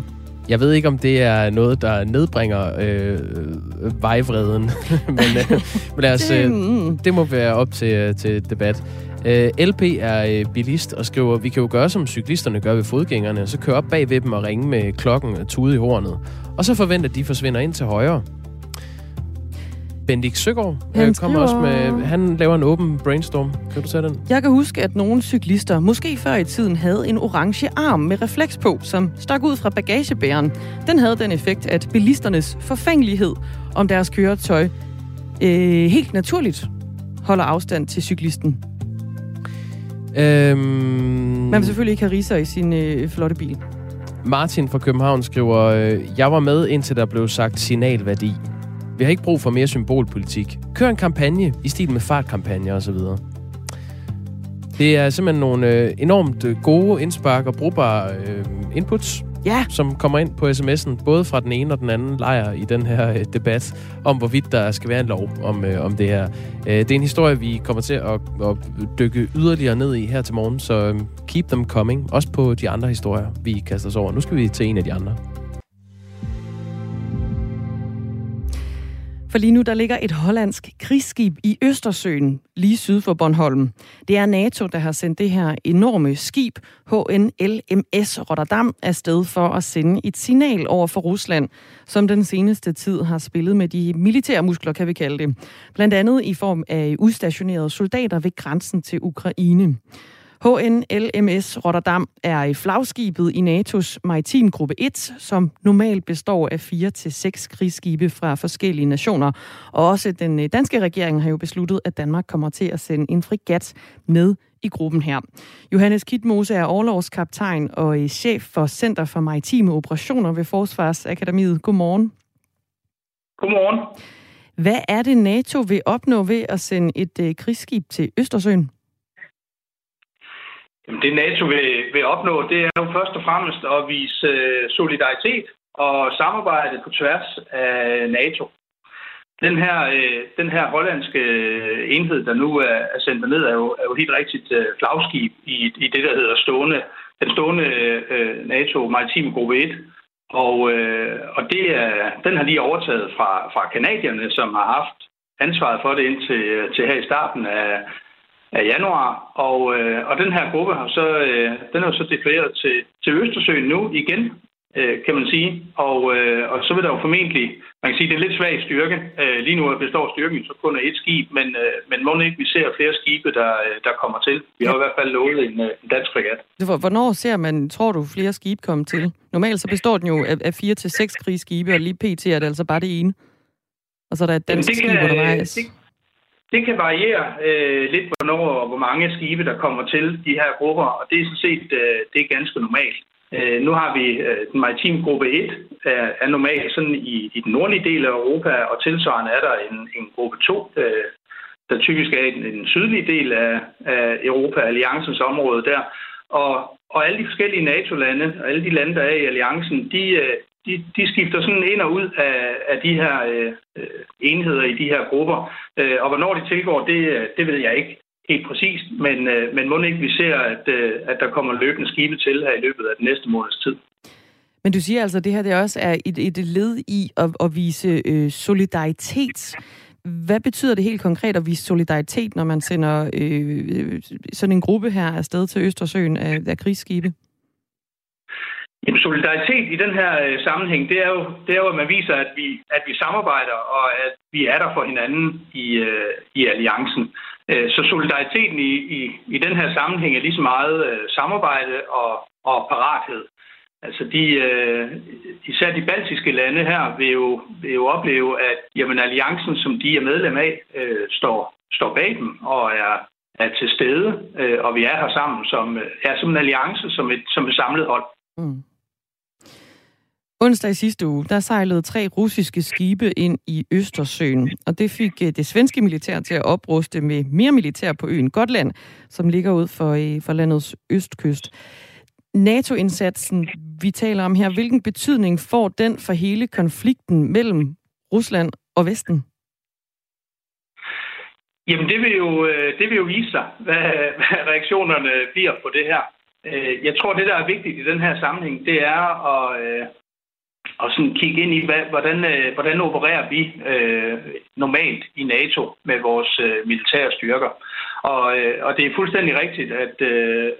Jeg ved ikke, om det er noget, der nedbringer øh, vejvreden, men, øh, men altså, øh, det må være op til, øh, til debat. Øh, LP er øh, bilist og skriver, vi kan jo gøre, som cyklisterne gør ved fodgængerne, så køre op bag ved dem og ringe med klokken og tude i hornet. Og så forventer at de forsvinder ind til højre. Bendik Søgaard øh, han kommer også med, han laver en åben brainstorm. Kan du tage den? Jeg kan huske, at nogle cyklister, måske før i tiden, havde en orange arm med refleks på, som stak ud fra bagagebæren. Den havde den effekt, at bilisternes forfængelighed om deres køretøj øh, helt naturligt holder afstand til cyklisten. Øhm... Man vil selvfølgelig ikke have riser i sin øh, flotte bil. Martin fra København skriver, øh, jeg var med indtil der blev sagt signalværdi. Vi har ikke brug for mere symbolpolitik. Kør en kampagne i stil med fartkampagner osv. Det er simpelthen nogle øh, enormt øh, gode indspark og brugbare øh, inputs, ja. som kommer ind på sms'en, både fra den ene og den anden lejr i den her øh, debat, om hvorvidt der skal være en lov om, øh, om det her. Øh, det er en historie, vi kommer til at, at dykke yderligere ned i her til morgen, så øh, keep them coming, også på de andre historier, vi kaster os over. Nu skal vi til en af de andre. For lige nu der ligger et hollandsk krigsskib i Østersøen, lige syd for Bornholm. Det er NATO, der har sendt det her enorme skib, HNLMS Rotterdam, afsted for at sende et signal over for Rusland, som den seneste tid har spillet med de militære muskler, kan vi kalde det. Blandt andet i form af udstationerede soldater ved grænsen til Ukraine. HNLMS Rotterdam er flagskibet i NATO's maritim gruppe 1, som normalt består af fire til seks krigsskibe fra forskellige nationer. Og også den øh, danske regering har jo besluttet, at Danmark kommer til at sende en frigat med i gruppen her. Johannes Kitmose er overlovskaptajn og øh, chef for Center for Maritime Operationer ved Forsvarsakademiet. Godmorgen. Godmorgen. Hvad er det, NATO vil opnå ved at sende et øh, krigsskib til Østersøen? Jamen, det NATO vil, vil opnå, det er jo først og fremmest at vise øh, solidaritet og samarbejde på tværs af NATO. Den her, øh, den her hollandske øh, enhed, der nu er, er sendt ned, er jo, er jo helt rigtigt øh, flagskib i, i det, der hedder stående, den stående øh, NATO maritime gruppe 1. Og, øh, og det er, den har lige overtaget fra, fra kanadierne, som har haft ansvaret for det indtil øh, til her i starten af, af januar. Og, øh, og den her gruppe har så, øh, den er så deployeret til, til Østersøen nu igen, øh, kan man sige. Og, øh, og så vil der jo formentlig, man kan sige, det er en lidt svag styrke. Øh, lige nu består styrken så kun af et skib, men, øh, men må ikke vi ser flere skibe, der, øh, der kommer til. Vi har ja. i hvert fald lovet en, øh, en dansk fregat. Hvornår ser man, tror du, flere skibe komme til? Normalt så består den jo af, af fire til seks krigsskibe, og lige pt. er det altså bare det ene. Og så er der et dansk skib undervejs. Det, det kan variere øh, lidt, hvornår og hvor mange skibe, der kommer til de her grupper, og det er sådan set øh, det er ganske normalt. Øh, nu har vi øh, den maritime gruppe 1, øh, er, er normalt sådan i, i den nordlige del af Europa, og tilsvarende er der en, en gruppe 2, øh, der typisk er i den, den sydlige del af, af Europa, alliancens område der. Og, og alle de forskellige NATO-lande, og alle de lande, der er i alliancen, de, øh, de, de skifter sådan ind og ud af, af de her øh, enheder i de her grupper. Øh, og hvornår de tilgår, det, det ved jeg ikke helt præcist, men, øh, men må ikke vi ser, at, øh, at der kommer løbende skibe til her i løbet af den næste måneds tid. Men du siger altså, at det her det også er et, et led i at, at vise øh, solidaritet. Hvad betyder det helt konkret at vise solidaritet, når man sender øh, øh sådan en gruppe her afsted til Østersøen af, af krigsskibe? Jamen, solidaritet i den her øh, sammenhæng, det er, jo, det er jo, at man viser, at vi, at vi samarbejder, og at vi er der for hinanden i, øh, i alliancen. Øh, så solidariteten i, i, i den her sammenhæng er lige så meget øh, samarbejde og, og parathed. Altså de, øh, især de baltiske lande her vil jo, vil jo opleve, at jamen, alliancen, som de er medlem af, øh, står, står bag dem og er, er til stede, øh, og vi er her sammen som, øh, er som en alliance, som et, som et samlet hold. Mm. Onsdag i sidste uge, der sejlede tre russiske skibe ind i Østersøen, og det fik øh, det svenske militær til at opruste med mere militær på øen Gotland, som ligger ud for, øh, for landets østkyst. NATO-indsatsen, vi taler om her, hvilken betydning får den for hele konflikten mellem Rusland og Vesten? Jamen, det vil jo, øh, det vil jo vise sig, hvad, hvad reaktionerne bliver på det her. Jeg tror, det, der er vigtigt i den her sammenhæng, det er at, og sådan kigge ind i, hvad, hvordan, øh, hvordan opererer vi øh, normalt i NATO med vores øh, militære styrker. Og, øh, og det er fuldstændig rigtigt, at, øh,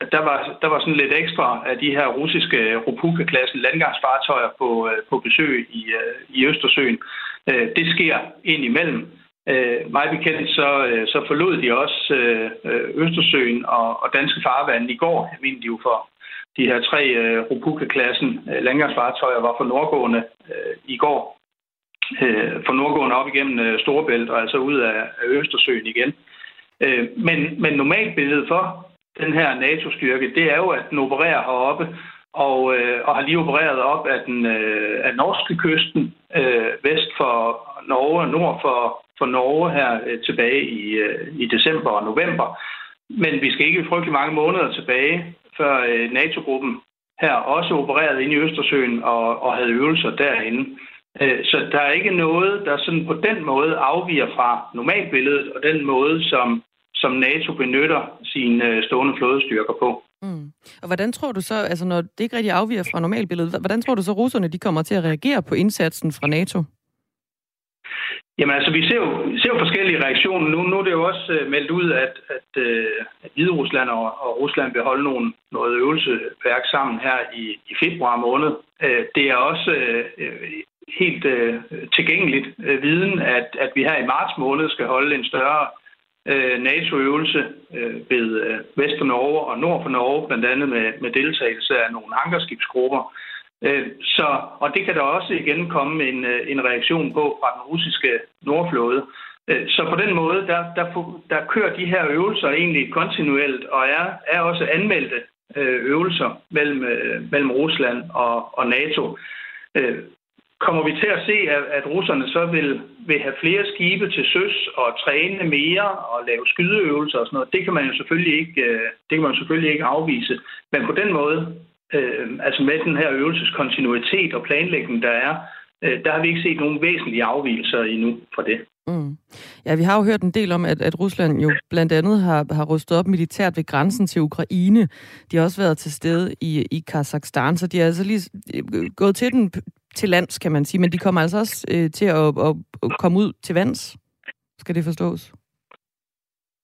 at der, var, der var sådan lidt ekstra af de her russiske øh, Rupuka-klassen landgangsfartøjer på, øh, på besøg i, øh, i Østersøen. Øh, det sker ind imellem. Øh, mig bekendt så, øh, så forlod de også øh, øh Østersøen og, og danske farvand i går. Jeg mener de jo for de her tre øh, Rupuka-klassen øh, landgangsfartøjer var for nordgående øh, i går. Øh, for nordgående op igennem øh, Storebælt og altså ud af, af Østersøen igen. Øh, men, men normalt billedet for den her NATO-styrke, det er jo, at den opererer heroppe og, øh, og har lige opereret op af den øh, af norske kysten, øh, vest for Norge og nord for, for Norge her øh, tilbage i, øh, i december og november. Men vi skal ikke frygtelig mange måneder tilbage, før øh, NATO-gruppen her også opererede inde i Østersøen og, og havde øvelser derinde. Øh, så der er ikke noget, der sådan på den måde afviger fra normalbilledet og den måde, som, som NATO benytter sine øh, stående flådestyrker på. Mm. Og hvordan tror du så, altså når det ikke rigtig afviger fra normalbilledet, hvordan tror du så, russerne de kommer til at reagere på indsatsen fra NATO? Jamen altså, vi ser jo, ser jo forskellige reaktioner. Nu, nu er det jo også øh, meldt ud, at, at, øh, at Hvide Rusland og, og Rusland vil holde nogle, noget øvelseværk sammen her i, i februar måned. Øh, det er også øh, helt øh, tilgængeligt øh, viden, at, at vi her i marts måned skal holde en større øh, NATO-øvelse øh, ved øh, Vest Norge og Nord for Norge, blandt andet med, med deltagelse af nogle ankerskibsgrupper. Øh, så, og det kan der også igen komme en, øh, en reaktion på fra den russiske nordflåde. Øh, så på den måde, der, der, der kører de her øvelser egentlig kontinuerligt og er, er også anmeldte øh, øvelser mellem, mellem Rusland og, og NATO. Kommer vi til at se, at, at russerne så vil, vil have flere skibe til søs og træne mere og lave skydeøvelser og sådan noget? Det kan man jo selvfølgelig ikke, det kan man selvfølgelig ikke afvise. Men på den måde, øh, altså med den her øvelseskontinuitet og planlægning, der er, øh, der har vi ikke set nogen væsentlige afvielser endnu fra det. Mm. Ja, vi har jo hørt en del om, at, at Rusland jo blandt andet har, har rustet op militært ved grænsen til Ukraine. De har også været til stede i, i Kazakhstan, så de er altså lige øh, gået til den til lands, kan man sige, men de kommer altså også øh, til at, at, at komme ud til vands. Skal det forstås?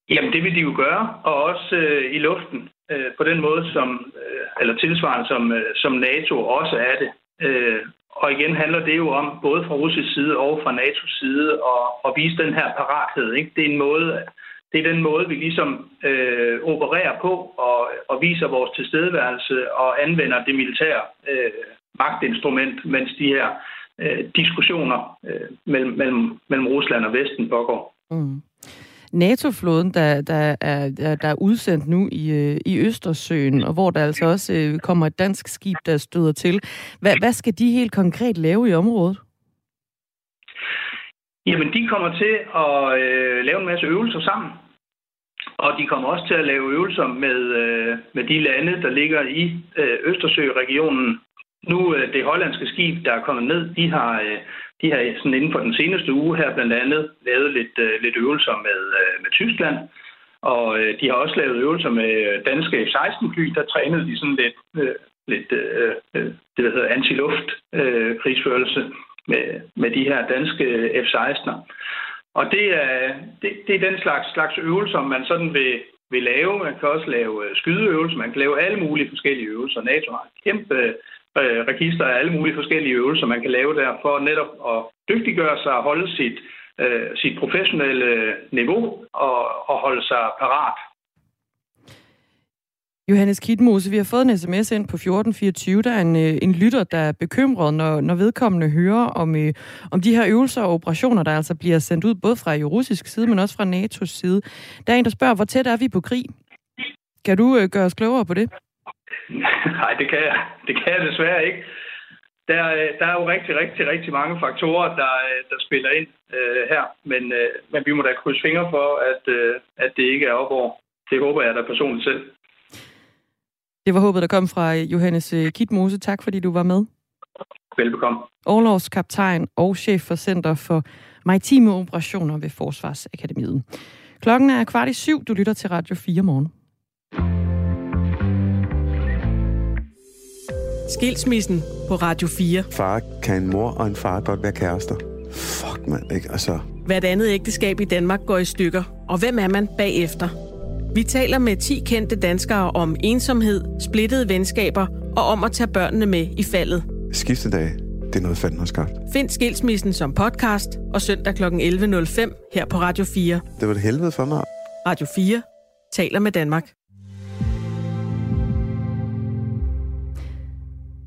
Jamen, det vil de jo gøre, og også øh, i luften øh, på den måde, som, øh, eller tilsvarende som, øh, som NATO også er det. Øh, og igen handler det jo om, både fra russisk side og fra NATO's side, at, at vise den her parathed. Ikke? Det er en måde, det er den måde, vi ligesom øh, opererer på og, og viser vores tilstedeværelse og anvender det militære øh, magtinstrument, mens de her øh, diskussioner øh, mellem, mellem, mellem Rusland og Vesten pågår. Mm. NATO-flåden, der, der, er, der, der er udsendt nu i, øh, i Østersøen, og hvor der altså også øh, kommer et dansk skib, der støder til. Hvad, hvad skal de helt konkret lave i området? Jamen, de kommer til at øh, lave en masse øvelser sammen. Og de kommer også til at lave øvelser med, øh, med de lande, der ligger i øh, Østersøregionen. Nu øh, det hollandske skib, der er kommet ned, de har, øh, de har sådan inden for den seneste uge her blandt andet lavet lidt, øh, lidt øvelser med, øh, med Tyskland. Og øh, de har også lavet øvelser med danske F-16-fly. Der trænede de sådan lidt, øh, lidt øh, øh det, der hedder antiluft-krigsførelse øh, med, med de her danske F-16'er. Og det er, det, det er den slags, slags øvelser, man sådan vil, vil lave. Man kan også lave øh, skydeøvelser, man kan lave alle mulige forskellige øvelser. NATO har en kæmpe øh, register af alle mulige forskellige øvelser, man kan lave der, for netop at dygtiggøre sig og holde sit, øh, sit professionelle niveau og, og holde sig parat. Johannes Kitmose, vi har fået en sms ind på 1424. Der er en, øh, en lytter, der er bekymret, når, når vedkommende hører om, øh, om de her øvelser og operationer, der altså bliver sendt ud både fra russisk side, men også fra NATO's side. Der er en, der spørger, hvor tæt er vi på krig? Kan du øh, gøre os klogere på det? Nej, det kan jeg, det kan jeg desværre ikke. Der, der er jo rigtig, rigtig, rigtig mange faktorer, der, der spiller ind øh, her. Men, øh, men vi må da krydse fingre for, at, øh, at det ikke er op over. Det håber jeg da personligt selv. Det var håbet, der kom fra øh, Johannes øh, Kitmose. Tak, fordi du var med. Velbekomme. Overlovskaptajn og chef for Center for Maritime Operationer ved Forsvarsakademiet. Klokken er kvart i syv. Du lytter til Radio 4 morgen. Skilsmissen på Radio 4. Far kan en mor og en far godt være kærester. Fuck, mand, ikke? Altså... Hvert andet ægteskab i Danmark går i stykker. Og hvem er man bagefter? Vi taler med 10 kendte danskere om ensomhed, splittede venskaber og om at tage børnene med i faldet. Skiftedag, det er noget fanden har skabt. Find Skilsmissen som podcast og søndag kl. 11.05 her på Radio 4. Det var det helvede for mig. Radio 4 taler med Danmark.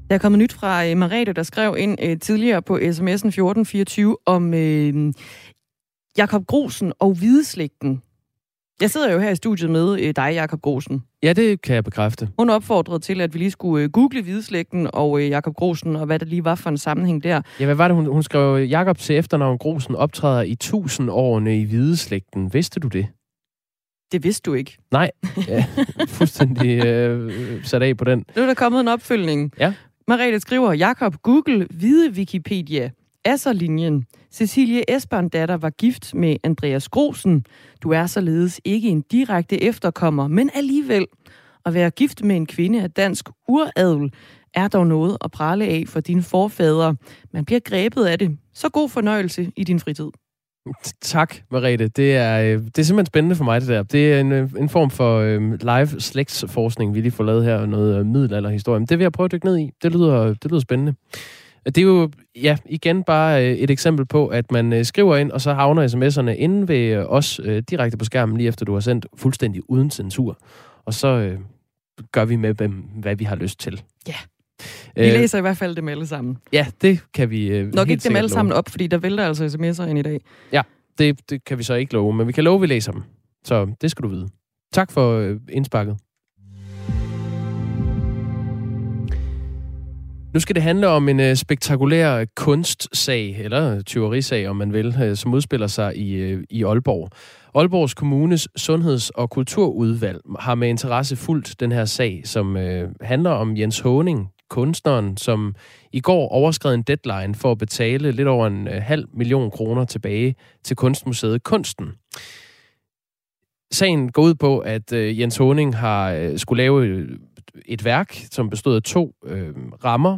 Der er kommet nyt fra øh, Marete, der skrev ind øh, tidligere på sms'en 1424 om øh, Jakob Grosen og hvideslægten. Jeg sidder jo her i studiet med øh, dig, Jakob Grosen. Ja, det kan jeg bekræfte. Hun opfordrede til, at vi lige skulle øh, google hvideslægten og øh, Jakob Grosen, og hvad der lige var for en sammenhæng der. Ja, hvad var det, hun, hun skrev? Jakob til efternavn Grosen optræder i tusindårene i hvideslægten. Vidste du det? Det vidste du ikke. Nej, ja, fuldstændig øh, sat af på den. Nu er der kommet en opfølgning. Ja. Mariette skriver, Jakob, Google, hvide Wikipedia, Asserlinjen. Cecilie Esbern datter var gift med Andreas Grosen. Du er således ikke en direkte efterkommer, men alligevel. At være gift med en kvinde af dansk uradel er dog noget at prale af for dine forfædre. Man bliver grebet af det. Så god fornøjelse i din fritid. Tak, Marete. Det er, øh, det er simpelthen spændende for mig, det der. Det er en, øh, en form for øh, live slægtsforskning, vi lige får lavet her, noget øh, middelalderhistorie. Det vil jeg prøve at dykke ned i. Det lyder, det lyder spændende. Det er jo, ja, igen bare øh, et eksempel på, at man øh, skriver ind, og så havner sms'erne inde ved øh, os direkte på skærmen, lige efter du har sendt fuldstændig uden censur. Og så øh, gør vi med, hvad vi har lyst til. Ja. Vi læser i hvert fald dem alle sammen. Ja, det kan vi øh, Nok ikke dem alle sammen op, fordi der vælter altså sms'er ind i dag. Ja, det, det kan vi så ikke love, men vi kan love, at vi læser dem. Så det skal du vide. Tak for øh, indsparket. Nu skal det handle om en øh, spektakulær kunstsag, eller tyverisag, om man vil, øh, som udspiller sig i, øh, i Aalborg. Aalborgs Kommunes Sundheds- og Kulturudvalg har med interesse fulgt den her sag, som øh, handler om Jens Håning, kunstneren, som i går overskred en deadline for at betale lidt over en øh, halv million kroner tilbage til Kunstmuseet Kunsten. Sagen går ud på, at øh, Jens Honing har øh, skulle lave et værk, som bestod af to øh, rammer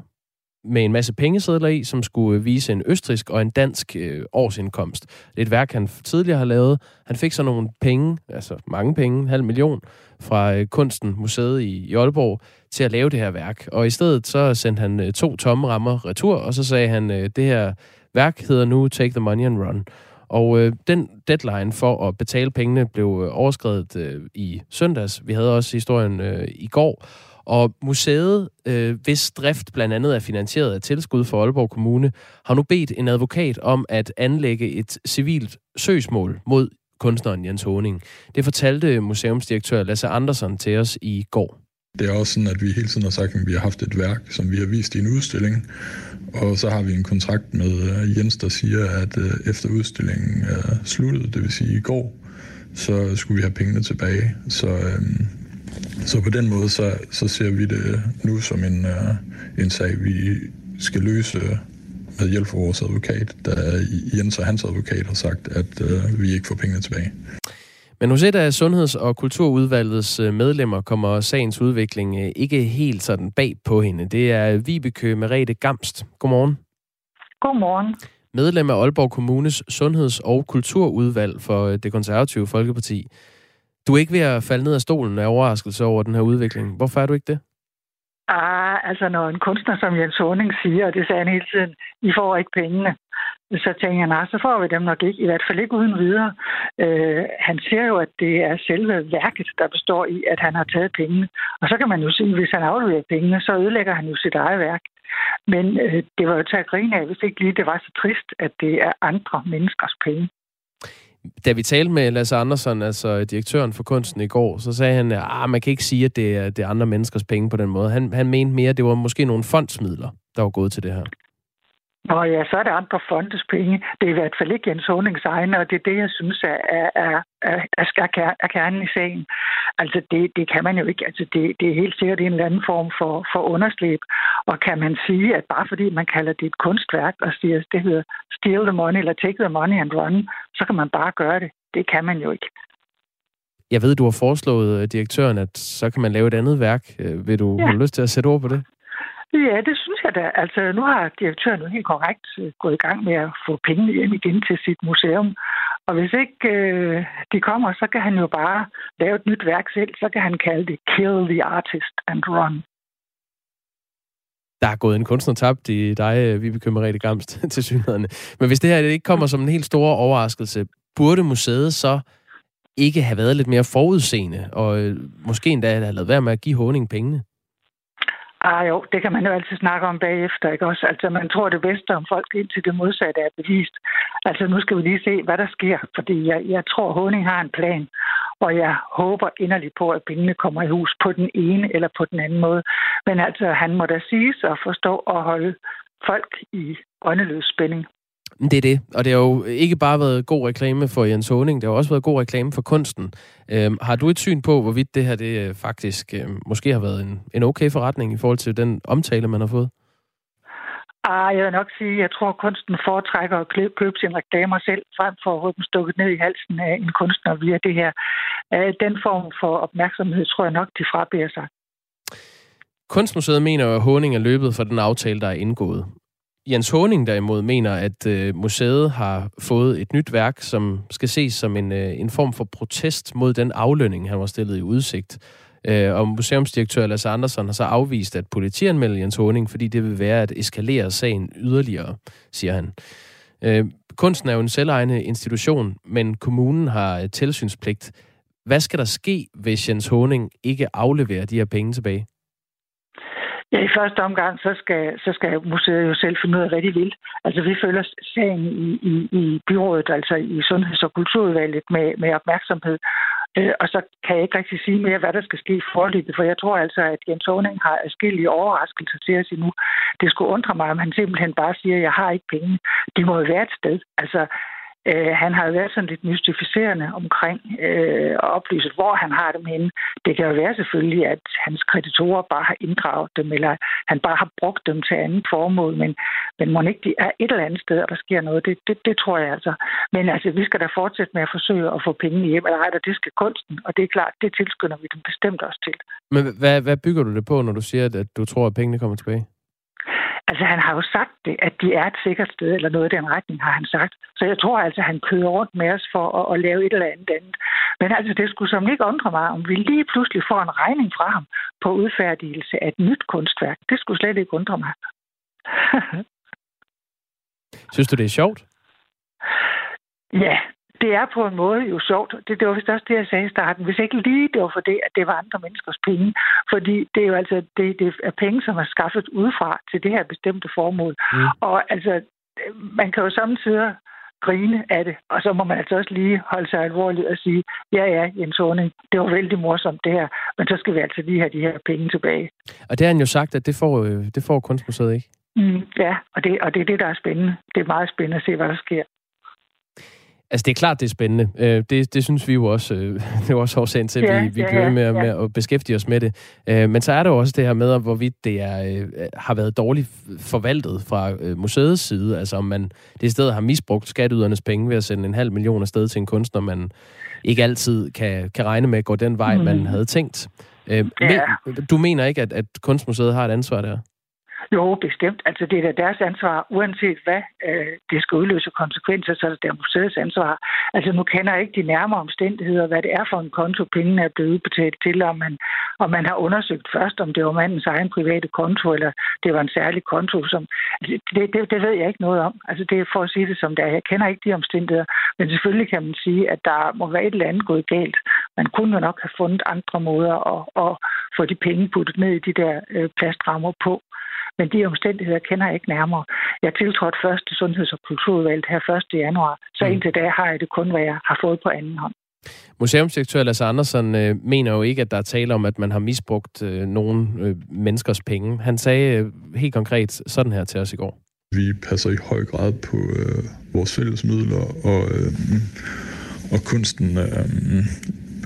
med en masse pengesedler i, som skulle øh, vise en østrisk og en dansk øh, årsindkomst. Det er et værk, han tidligere har lavet. Han fik så nogle penge, altså mange penge, en halv million, fra øh, Kunsten Museet i, i Aalborg, til at lave det her værk. Og i stedet så sendte han øh, to tomme rammer retur, og så sagde han, øh, det her værk hedder nu Take the Money and Run. Og øh, den deadline for at betale pengene blev øh, overskrevet øh, i søndags. Vi havde også historien øh, i går. Og museet, øh, hvis drift blandt andet er finansieret af tilskud for Aalborg Kommune, har nu bedt en advokat om at anlægge et civilt søgsmål mod kunstneren Jens Honing. Det fortalte museumsdirektør Lasse Andersen til os i går. Det er også sådan, at vi hele tiden har sagt, at vi har haft et værk, som vi har vist i en udstilling. Og så har vi en kontrakt med øh, Jens, der siger, at øh, efter udstillingen er sluttet, det vil sige i går, så skulle vi have pengene tilbage. Så, øhm, så på den måde, så, så ser vi det nu som en, uh, en sag, vi skal løse med hjælp fra vores advokat, da Jens og hans advokat har sagt, at uh, vi ikke får pengene tilbage. Men hos et af Sundheds- og Kulturudvalgets øh, medlemmer kommer sagens udvikling ikke helt sådan bag på hende. Det er Vibeke Merete Gamst. Godmorgen. Godmorgen. Medlem af Aalborg Kommunes Sundheds- og Kulturudvalg for det konservative Folkeparti. Du er ikke ved at falde ned af stolen af overraskelse over den her udvikling. Hvorfor er du ikke det? Ah, altså når en kunstner som Jens Horning siger, og det sagde han hele tiden, I får ikke pengene, så tænker jeg, nej, så får vi dem nok ikke, i hvert fald ikke uden videre. Øh, han siger jo, at det er selve værket, der består i, at han har taget pengene. Og så kan man jo sige, at hvis han afleverer pengene, så ødelægger han jo sit eget værk. Men øh, det var jo til at grine af, hvis ikke lige det var så trist, at det er andre menneskers penge da vi talte med Lasse Andersen, altså direktøren for kunsten i går, så sagde han, at man kan ikke sige, at det er, det er andre menneskers penge på den måde. Han, han mente mere, at det var måske nogle fondsmidler, der var gået til det her. Nå ja, så er det andre fondes penge. Det er i hvert fald ikke Jens Honings egne, og det er det, jeg synes er, er, er, er, er kernen i sagen. Altså, det, det kan man jo ikke. Altså, det, det er helt sikkert en eller anden form for, for underslæb. Og kan man sige, at bare fordi man kalder det et kunstværk, og siger, det hedder steal the money, eller take the money and run, så kan man bare gøre det. Det kan man jo ikke. Jeg ved, du har foreslået øh, direktøren, at så kan man lave et andet værk. Øh, vil du ja. have lyst til at sætte ord på det? Ja, det synes jeg da. Altså, nu har direktøren jo helt korrekt øh, gået i gang med at få pengene hjem igen til sit museum. Og hvis ikke øh, de kommer, så kan han jo bare lave et nyt værk selv. Så kan han kalde det Kill the Artist and Run. Der er gået en kunstner tabt i dig, øh, vi bekymrer Merete Gamst, til synligheden. Men hvis det her ikke kommer som en helt stor overraskelse, burde museet så ikke have været lidt mere forudseende, og øh, måske endda have lavet være med at give Honing pengene? Ah jo, det kan man jo altid snakke om bagefter, ikke også? Altså, man tror det bedste om folk, indtil det modsatte er bevist. Altså, nu skal vi lige se, hvad der sker, fordi jeg, jeg tror, Honing har en plan, og jeg håber inderligt på, at pengene kommer i hus på den ene eller på den anden måde. Men altså, han må da sige sig og forstå og holde folk i åndeløs spænding. Det er det, og det har jo ikke bare været god reklame for Jens Honing, det har også været god reklame for kunsten. Øhm, har du et syn på, hvorvidt det her det øh, faktisk øh, måske har været en, en okay forretning i forhold til den omtale, man har fået? Ah, jeg vil nok sige, at jeg tror, at kunsten foretrækker at købe sine reklamer selv, frem for at få dem stukket ned i halsen af en kunstner via det her. Øh, den form for opmærksomhed tror jeg nok, de frabærer sig. Kunstmuseet mener, at Honing er løbet for den aftale, der er indgået. Jens Håning derimod mener, at øh, museet har fået et nyt værk, som skal ses som en, øh, en form for protest mod den aflønning, han var stillet i udsigt. Øh, og museumsdirektør Lasse Andersen har så afvist, at politianmelde Jens Håning, fordi det vil være at eskalere sagen yderligere, siger han. Øh, kunsten er jo en selvejende institution, men kommunen har øh, tilsynspligt. Hvad skal der ske, hvis Jens Håning ikke afleverer de her penge tilbage? Ja, i første omgang, så skal, så skal museet jo selv finde ud af, hvad de vil. Altså, vi følger sagen i, i, i byrådet, altså i Sundheds- og Kulturudvalget med, med opmærksomhed. Øh, og så kan jeg ikke rigtig sige mere, hvad der skal ske i forløbet, for jeg tror altså, at Jens Åning har forskellige overraskelser til os endnu. Det skulle undre mig, om han simpelthen bare siger, at jeg har ikke penge. Det må jo være et sted. Altså, Øh, han har været sådan lidt mystificerende omkring øh, at oplyse, hvor han har dem henne. Det kan jo være selvfølgelig, at hans kreditorer bare har inddraget dem, eller han bare har brugt dem til andet formål, men, men må ikke de er et eller andet sted, og der sker noget. Det, det, det tror jeg altså. Men altså, vi skal da fortsætte med at forsøge at få pengene hjem, eller ej, det skal kunsten, og det er klart, det tilskynder vi dem bestemt også til. Men hvad, hvad bygger du det på, når du siger, at du tror, at pengene kommer tilbage? Altså, han har jo sagt det, at de er et sikkert sted, eller noget i den retning, har han sagt. Så jeg tror altså, han kører rundt med os for at, at lave et eller andet andet. Men altså, det skulle som ikke undre mig, om vi lige pludselig får en regning fra ham på udfærdigelse af et nyt kunstværk. Det skulle slet ikke undre mig. Synes du, det er sjovt? Ja, det er på en måde jo sjovt. Det, det var vist også det, jeg sagde i starten. Hvis ikke lige det var for det, at det var andre menneskers penge. Fordi det er jo altså det, det er penge, som er skaffet udefra til det her bestemte formål. Mm. Og altså, man kan jo samtidig grine af det, og så må man altså også lige holde sig alvorligt og sige, ja, ja, Jens Horning, det var vældig morsomt det her, men så skal vi altså lige have de her penge tilbage. Og det har han jo sagt, at det får, øh, det får Kunstmuseet ikke? Mm, ja, og det, og det er det, der er spændende. Det er meget spændende at se, hvad der sker. Altså, det er klart, det er spændende. Øh, det, det synes vi jo også. Øh, det er også årsagen til, at ja, vi, vi ja, bliver med, ja. med at beskæftige os med det. Øh, men så er der jo også det her med, hvorvidt det er, har været dårligt forvaltet fra museets side. Altså, om man det i stedet har misbrugt skatteydernes penge ved at sende en halv million afsted til en kunstner, man ikke altid kan, kan regne med at gå den vej, mm. man havde tænkt. Ja. Men, du mener ikke, at, at Kunstmuseet har et ansvar der? Jo, bestemt. Altså, det er da deres ansvar, uanset hvad øh, det skal udløse konsekvenser, så er det der museets ansvar. Altså, nu kender jeg ikke de nærmere omstændigheder, hvad det er for en konto, pengene er blevet udbetalt til, om man, om man har undersøgt først, om det var mandens egen private konto, eller det var en særlig konto. Som, altså, det, det, det ved jeg ikke noget om. Altså, det er for at sige det som det er. Jeg kender ikke de omstændigheder, men selvfølgelig kan man sige, at der må være et eller andet gået galt. Man kunne jo nok have fundet andre måder at, at få de penge puttet ned i de der øh, plastrammer på. Men de omstændigheder kender jeg ikke nærmere. Jeg tiltrådte først til Sundheds- og Kulturudvalget her 1. januar, så mm. indtil da har jeg det kun, hvad jeg har fået på anden hånd. Museumsdirektør Lasse Andersen øh, mener jo ikke, at der er tale om, at man har misbrugt øh, nogle øh, menneskers penge. Han sagde øh, helt konkret sådan her til os i går. Vi passer i høj grad på øh, vores fælles midler, og, øh, og kunsten øh,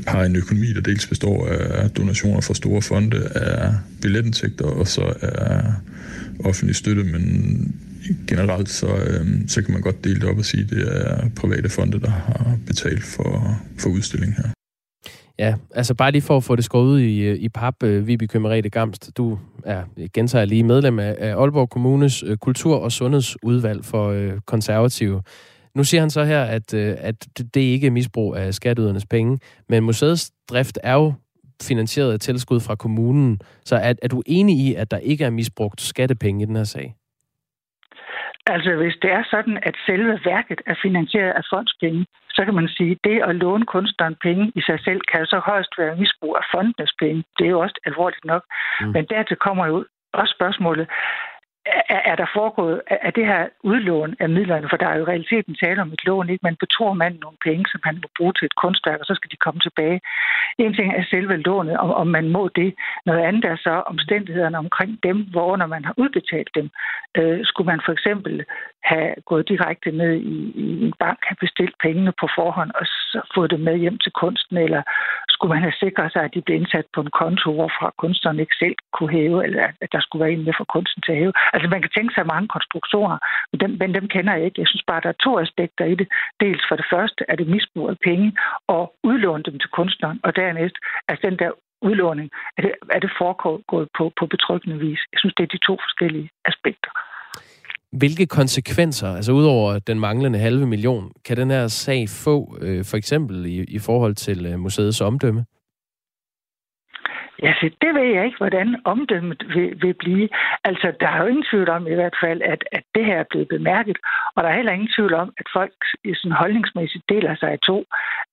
har en økonomi, der dels består af donationer fra store fonde, af billetindtægter og så af offentlig støtte, men generelt så, øh, så kan man godt dele det op og sige, at det er private fonde, der har betalt for, for udstillingen her. Ja, altså bare lige for at få det skåret ud i, i pap, øh, Viby Gamst, du er, gentager lige, medlem af, af Aalborg Kommunes øh, kultur- og sundhedsudvalg for øh, konservative. Nu siger han så her, at, øh, at det ikke er misbrug af skatteydernes penge, men museets drift er jo finansieret af tilskud fra kommunen. Så er, er du enig i, at der ikke er misbrugt skattepenge i den her sag? Altså, hvis det er sådan, at selve værket er finansieret af fondspenge, så kan man sige, at det at låne kunstneren penge i sig selv kan så højst være misbrug af fondenes penge. Det er jo også alvorligt nok. Mm. Men dertil kommer jo også spørgsmålet, er, er der foregået, er det her udlån af midlerne, for der er jo i realiteten tale om et lån, ikke? Man betror manden nogle penge, som han må bruge til et kunstværk, og så skal de komme tilbage. En ting er selve lånet, om, om man må det. Noget andet er så omstændighederne omkring dem, hvorunder man har udbetalt dem. Øh, skulle man for eksempel have gået direkte ned i, i en bank, have bestilt pengene på forhånd, og så fået dem med hjem til kunsten, eller skulle man have sikret sig, at de blev indsat på en konto, hvorfra kunstneren ikke selv kunne hæve, eller at der skulle være en med for kunsten til at hæve. Altså man kan tænke sig mange konstruktioner, men dem, men dem kender jeg ikke. Jeg synes bare, der er to aspekter i det. Dels for det første er det misbrug af penge og udlåne dem til kunstneren, og dernæst er den der udlåning, er det, er det foregået på, på betryggende vis. Jeg synes, det er de to forskellige aspekter. Hvilke konsekvenser, altså udover den manglende halve million, kan den her sag få, øh, for eksempel i, i forhold til øh, museets omdømme? Ja, så det ved jeg ikke, hvordan omdømmet vil, vil blive. Altså, der er jo ingen tvivl om i hvert fald, at, at det her er blevet bemærket, og der er heller ingen tvivl om, at folk i sådan holdningsmæssigt deler sig i to.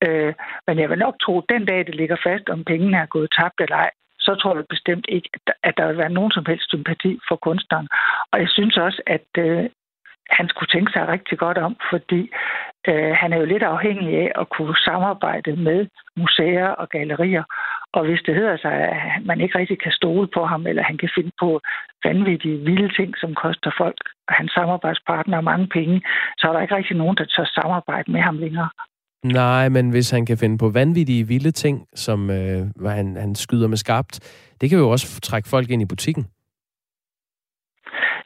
Øh, men jeg vil nok tro, at den dag, det ligger fast, om pengene er gået tabt eller ej, så tror jeg bestemt ikke, at der, vil være nogen som helst sympati for kunstneren. Og jeg synes også, at øh, han skulle tænke sig rigtig godt om, fordi øh, han er jo lidt afhængig af at kunne samarbejde med museer og gallerier. Og hvis det hedder sig, at man ikke rigtig kan stole på ham, eller han kan finde på vanvittige, vilde ting, som koster folk og hans samarbejdspartner mange penge, så er der ikke rigtig nogen, der tør samarbejde med ham længere. Nej, men hvis han kan finde på vanvittige, vilde ting, som øh, han, han skyder med skarpt, det kan jo også trække folk ind i butikken.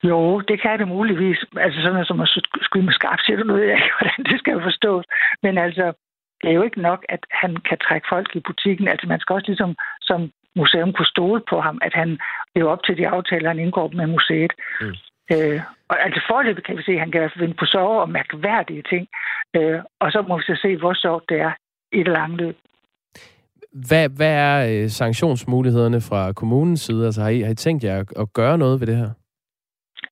Jo, det kan det muligvis. Altså sådan noget som at skyde med skarpt, siger du noget, jeg ikke, hvordan det skal forstås. Men altså, det er jo ikke nok, at han kan trække folk i butikken. Altså man skal også ligesom som museum kunne stole på ham, at han lever op til de aftaler, han indgår med museet. Mm. Øh, og altså forløbet kan vi se, at han kan finde på sove og mærkværdige ting. Øh, og så må vi så se, hvor sjovt det er i det lange løb. Hvad, hvad er øh, sanktionsmulighederne fra kommunens side? Altså har I, har I tænkt jer at, at gøre noget ved det her?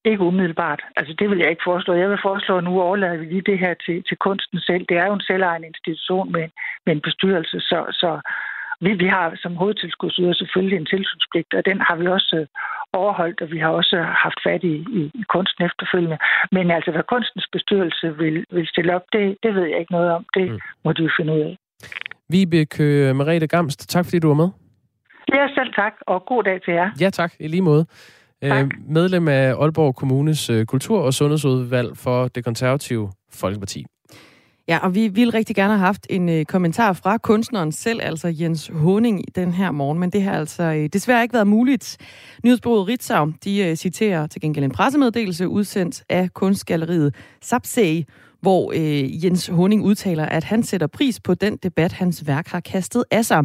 Ikke umiddelbart. Altså det vil jeg ikke foreslå. Jeg vil foreslå, at nu overlader vi lige det her til, til kunsten selv. Det er jo en selvejende institution med, med en bestyrelse, så, så vi, vi har som hovedtilskudsyder selvfølgelig en tilsynspligt, og den har vi også øh, overholdt, og vi har også haft fat i, i, i kunsten efterfølgende. Men altså, hvad kunstens bestyrelse vil, vil stille op, det, det ved jeg ikke noget om. Det mm. må de jo finde ud af. Vibeke Merete Gamst, tak fordi du var med. Ja, selv tak, og god dag til jer. Ja, tak. I lige måde. Tak. Øh, medlem af Aalborg Kommunes øh, kultur- og sundhedsudvalg for det konservative Folkeparti. Ja, og vi ville rigtig gerne have haft en øh, kommentar fra kunstneren selv, altså Jens Honing, den her morgen, men det har altså øh, desværre ikke været muligt. Nyhedsbureauet Ritzau, de øh, citerer til gengæld en pressemeddelelse udsendt af kunstgalleriet Sapsei, hvor øh, Jens Honing udtaler, at han sætter pris på den debat, hans værk har kastet af sig.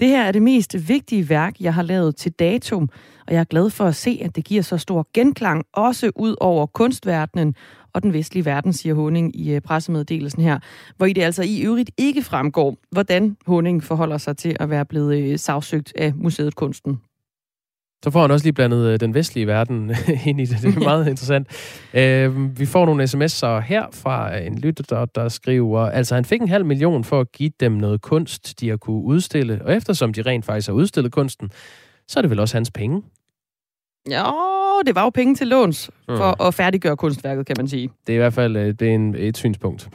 Det her er det mest vigtige værk, jeg har lavet til datum, og jeg er glad for at se, at det giver så stor genklang, også ud over kunstverdenen og den vestlige verden, siger Honing i øh, pressemeddelelsen her, hvor i det altså i øvrigt ikke fremgår, hvordan Honing forholder sig til at være blevet øh, sagsøgt af Museet Kunsten. Så får han også lige blandet øh, den vestlige verden ind i det. Det er meget interessant. Øh, vi får nogle sms'er her fra en lytter, der, der skriver, altså han fik en halv million for at give dem noget kunst, de har kunne udstille, og eftersom de rent faktisk har udstillet kunsten, så er det vel også hans penge. Ja, det var jo penge til låns for mm. at færdiggøre kunstværket, kan man sige. Det er i hvert fald øh, det er en, et synspunkt.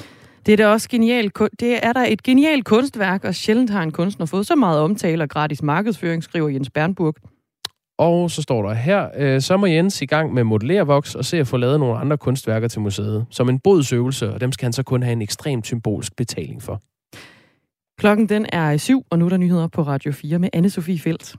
Det er da også genialt. Det er der et genialt kunstværk, og sjældent har en kunstner fået så meget omtale og gratis markedsføring, skriver Jens Bernburg. Og så står der her, øh, så må Jens i gang med modellervoks og se at få lavet nogle andre kunstværker til museet. Som en bodsøvelse, og dem skal han så kun have en ekstremt symbolsk betaling for. Klokken den er syv, og nu er der nyheder på Radio 4 med anne Sofie Felt.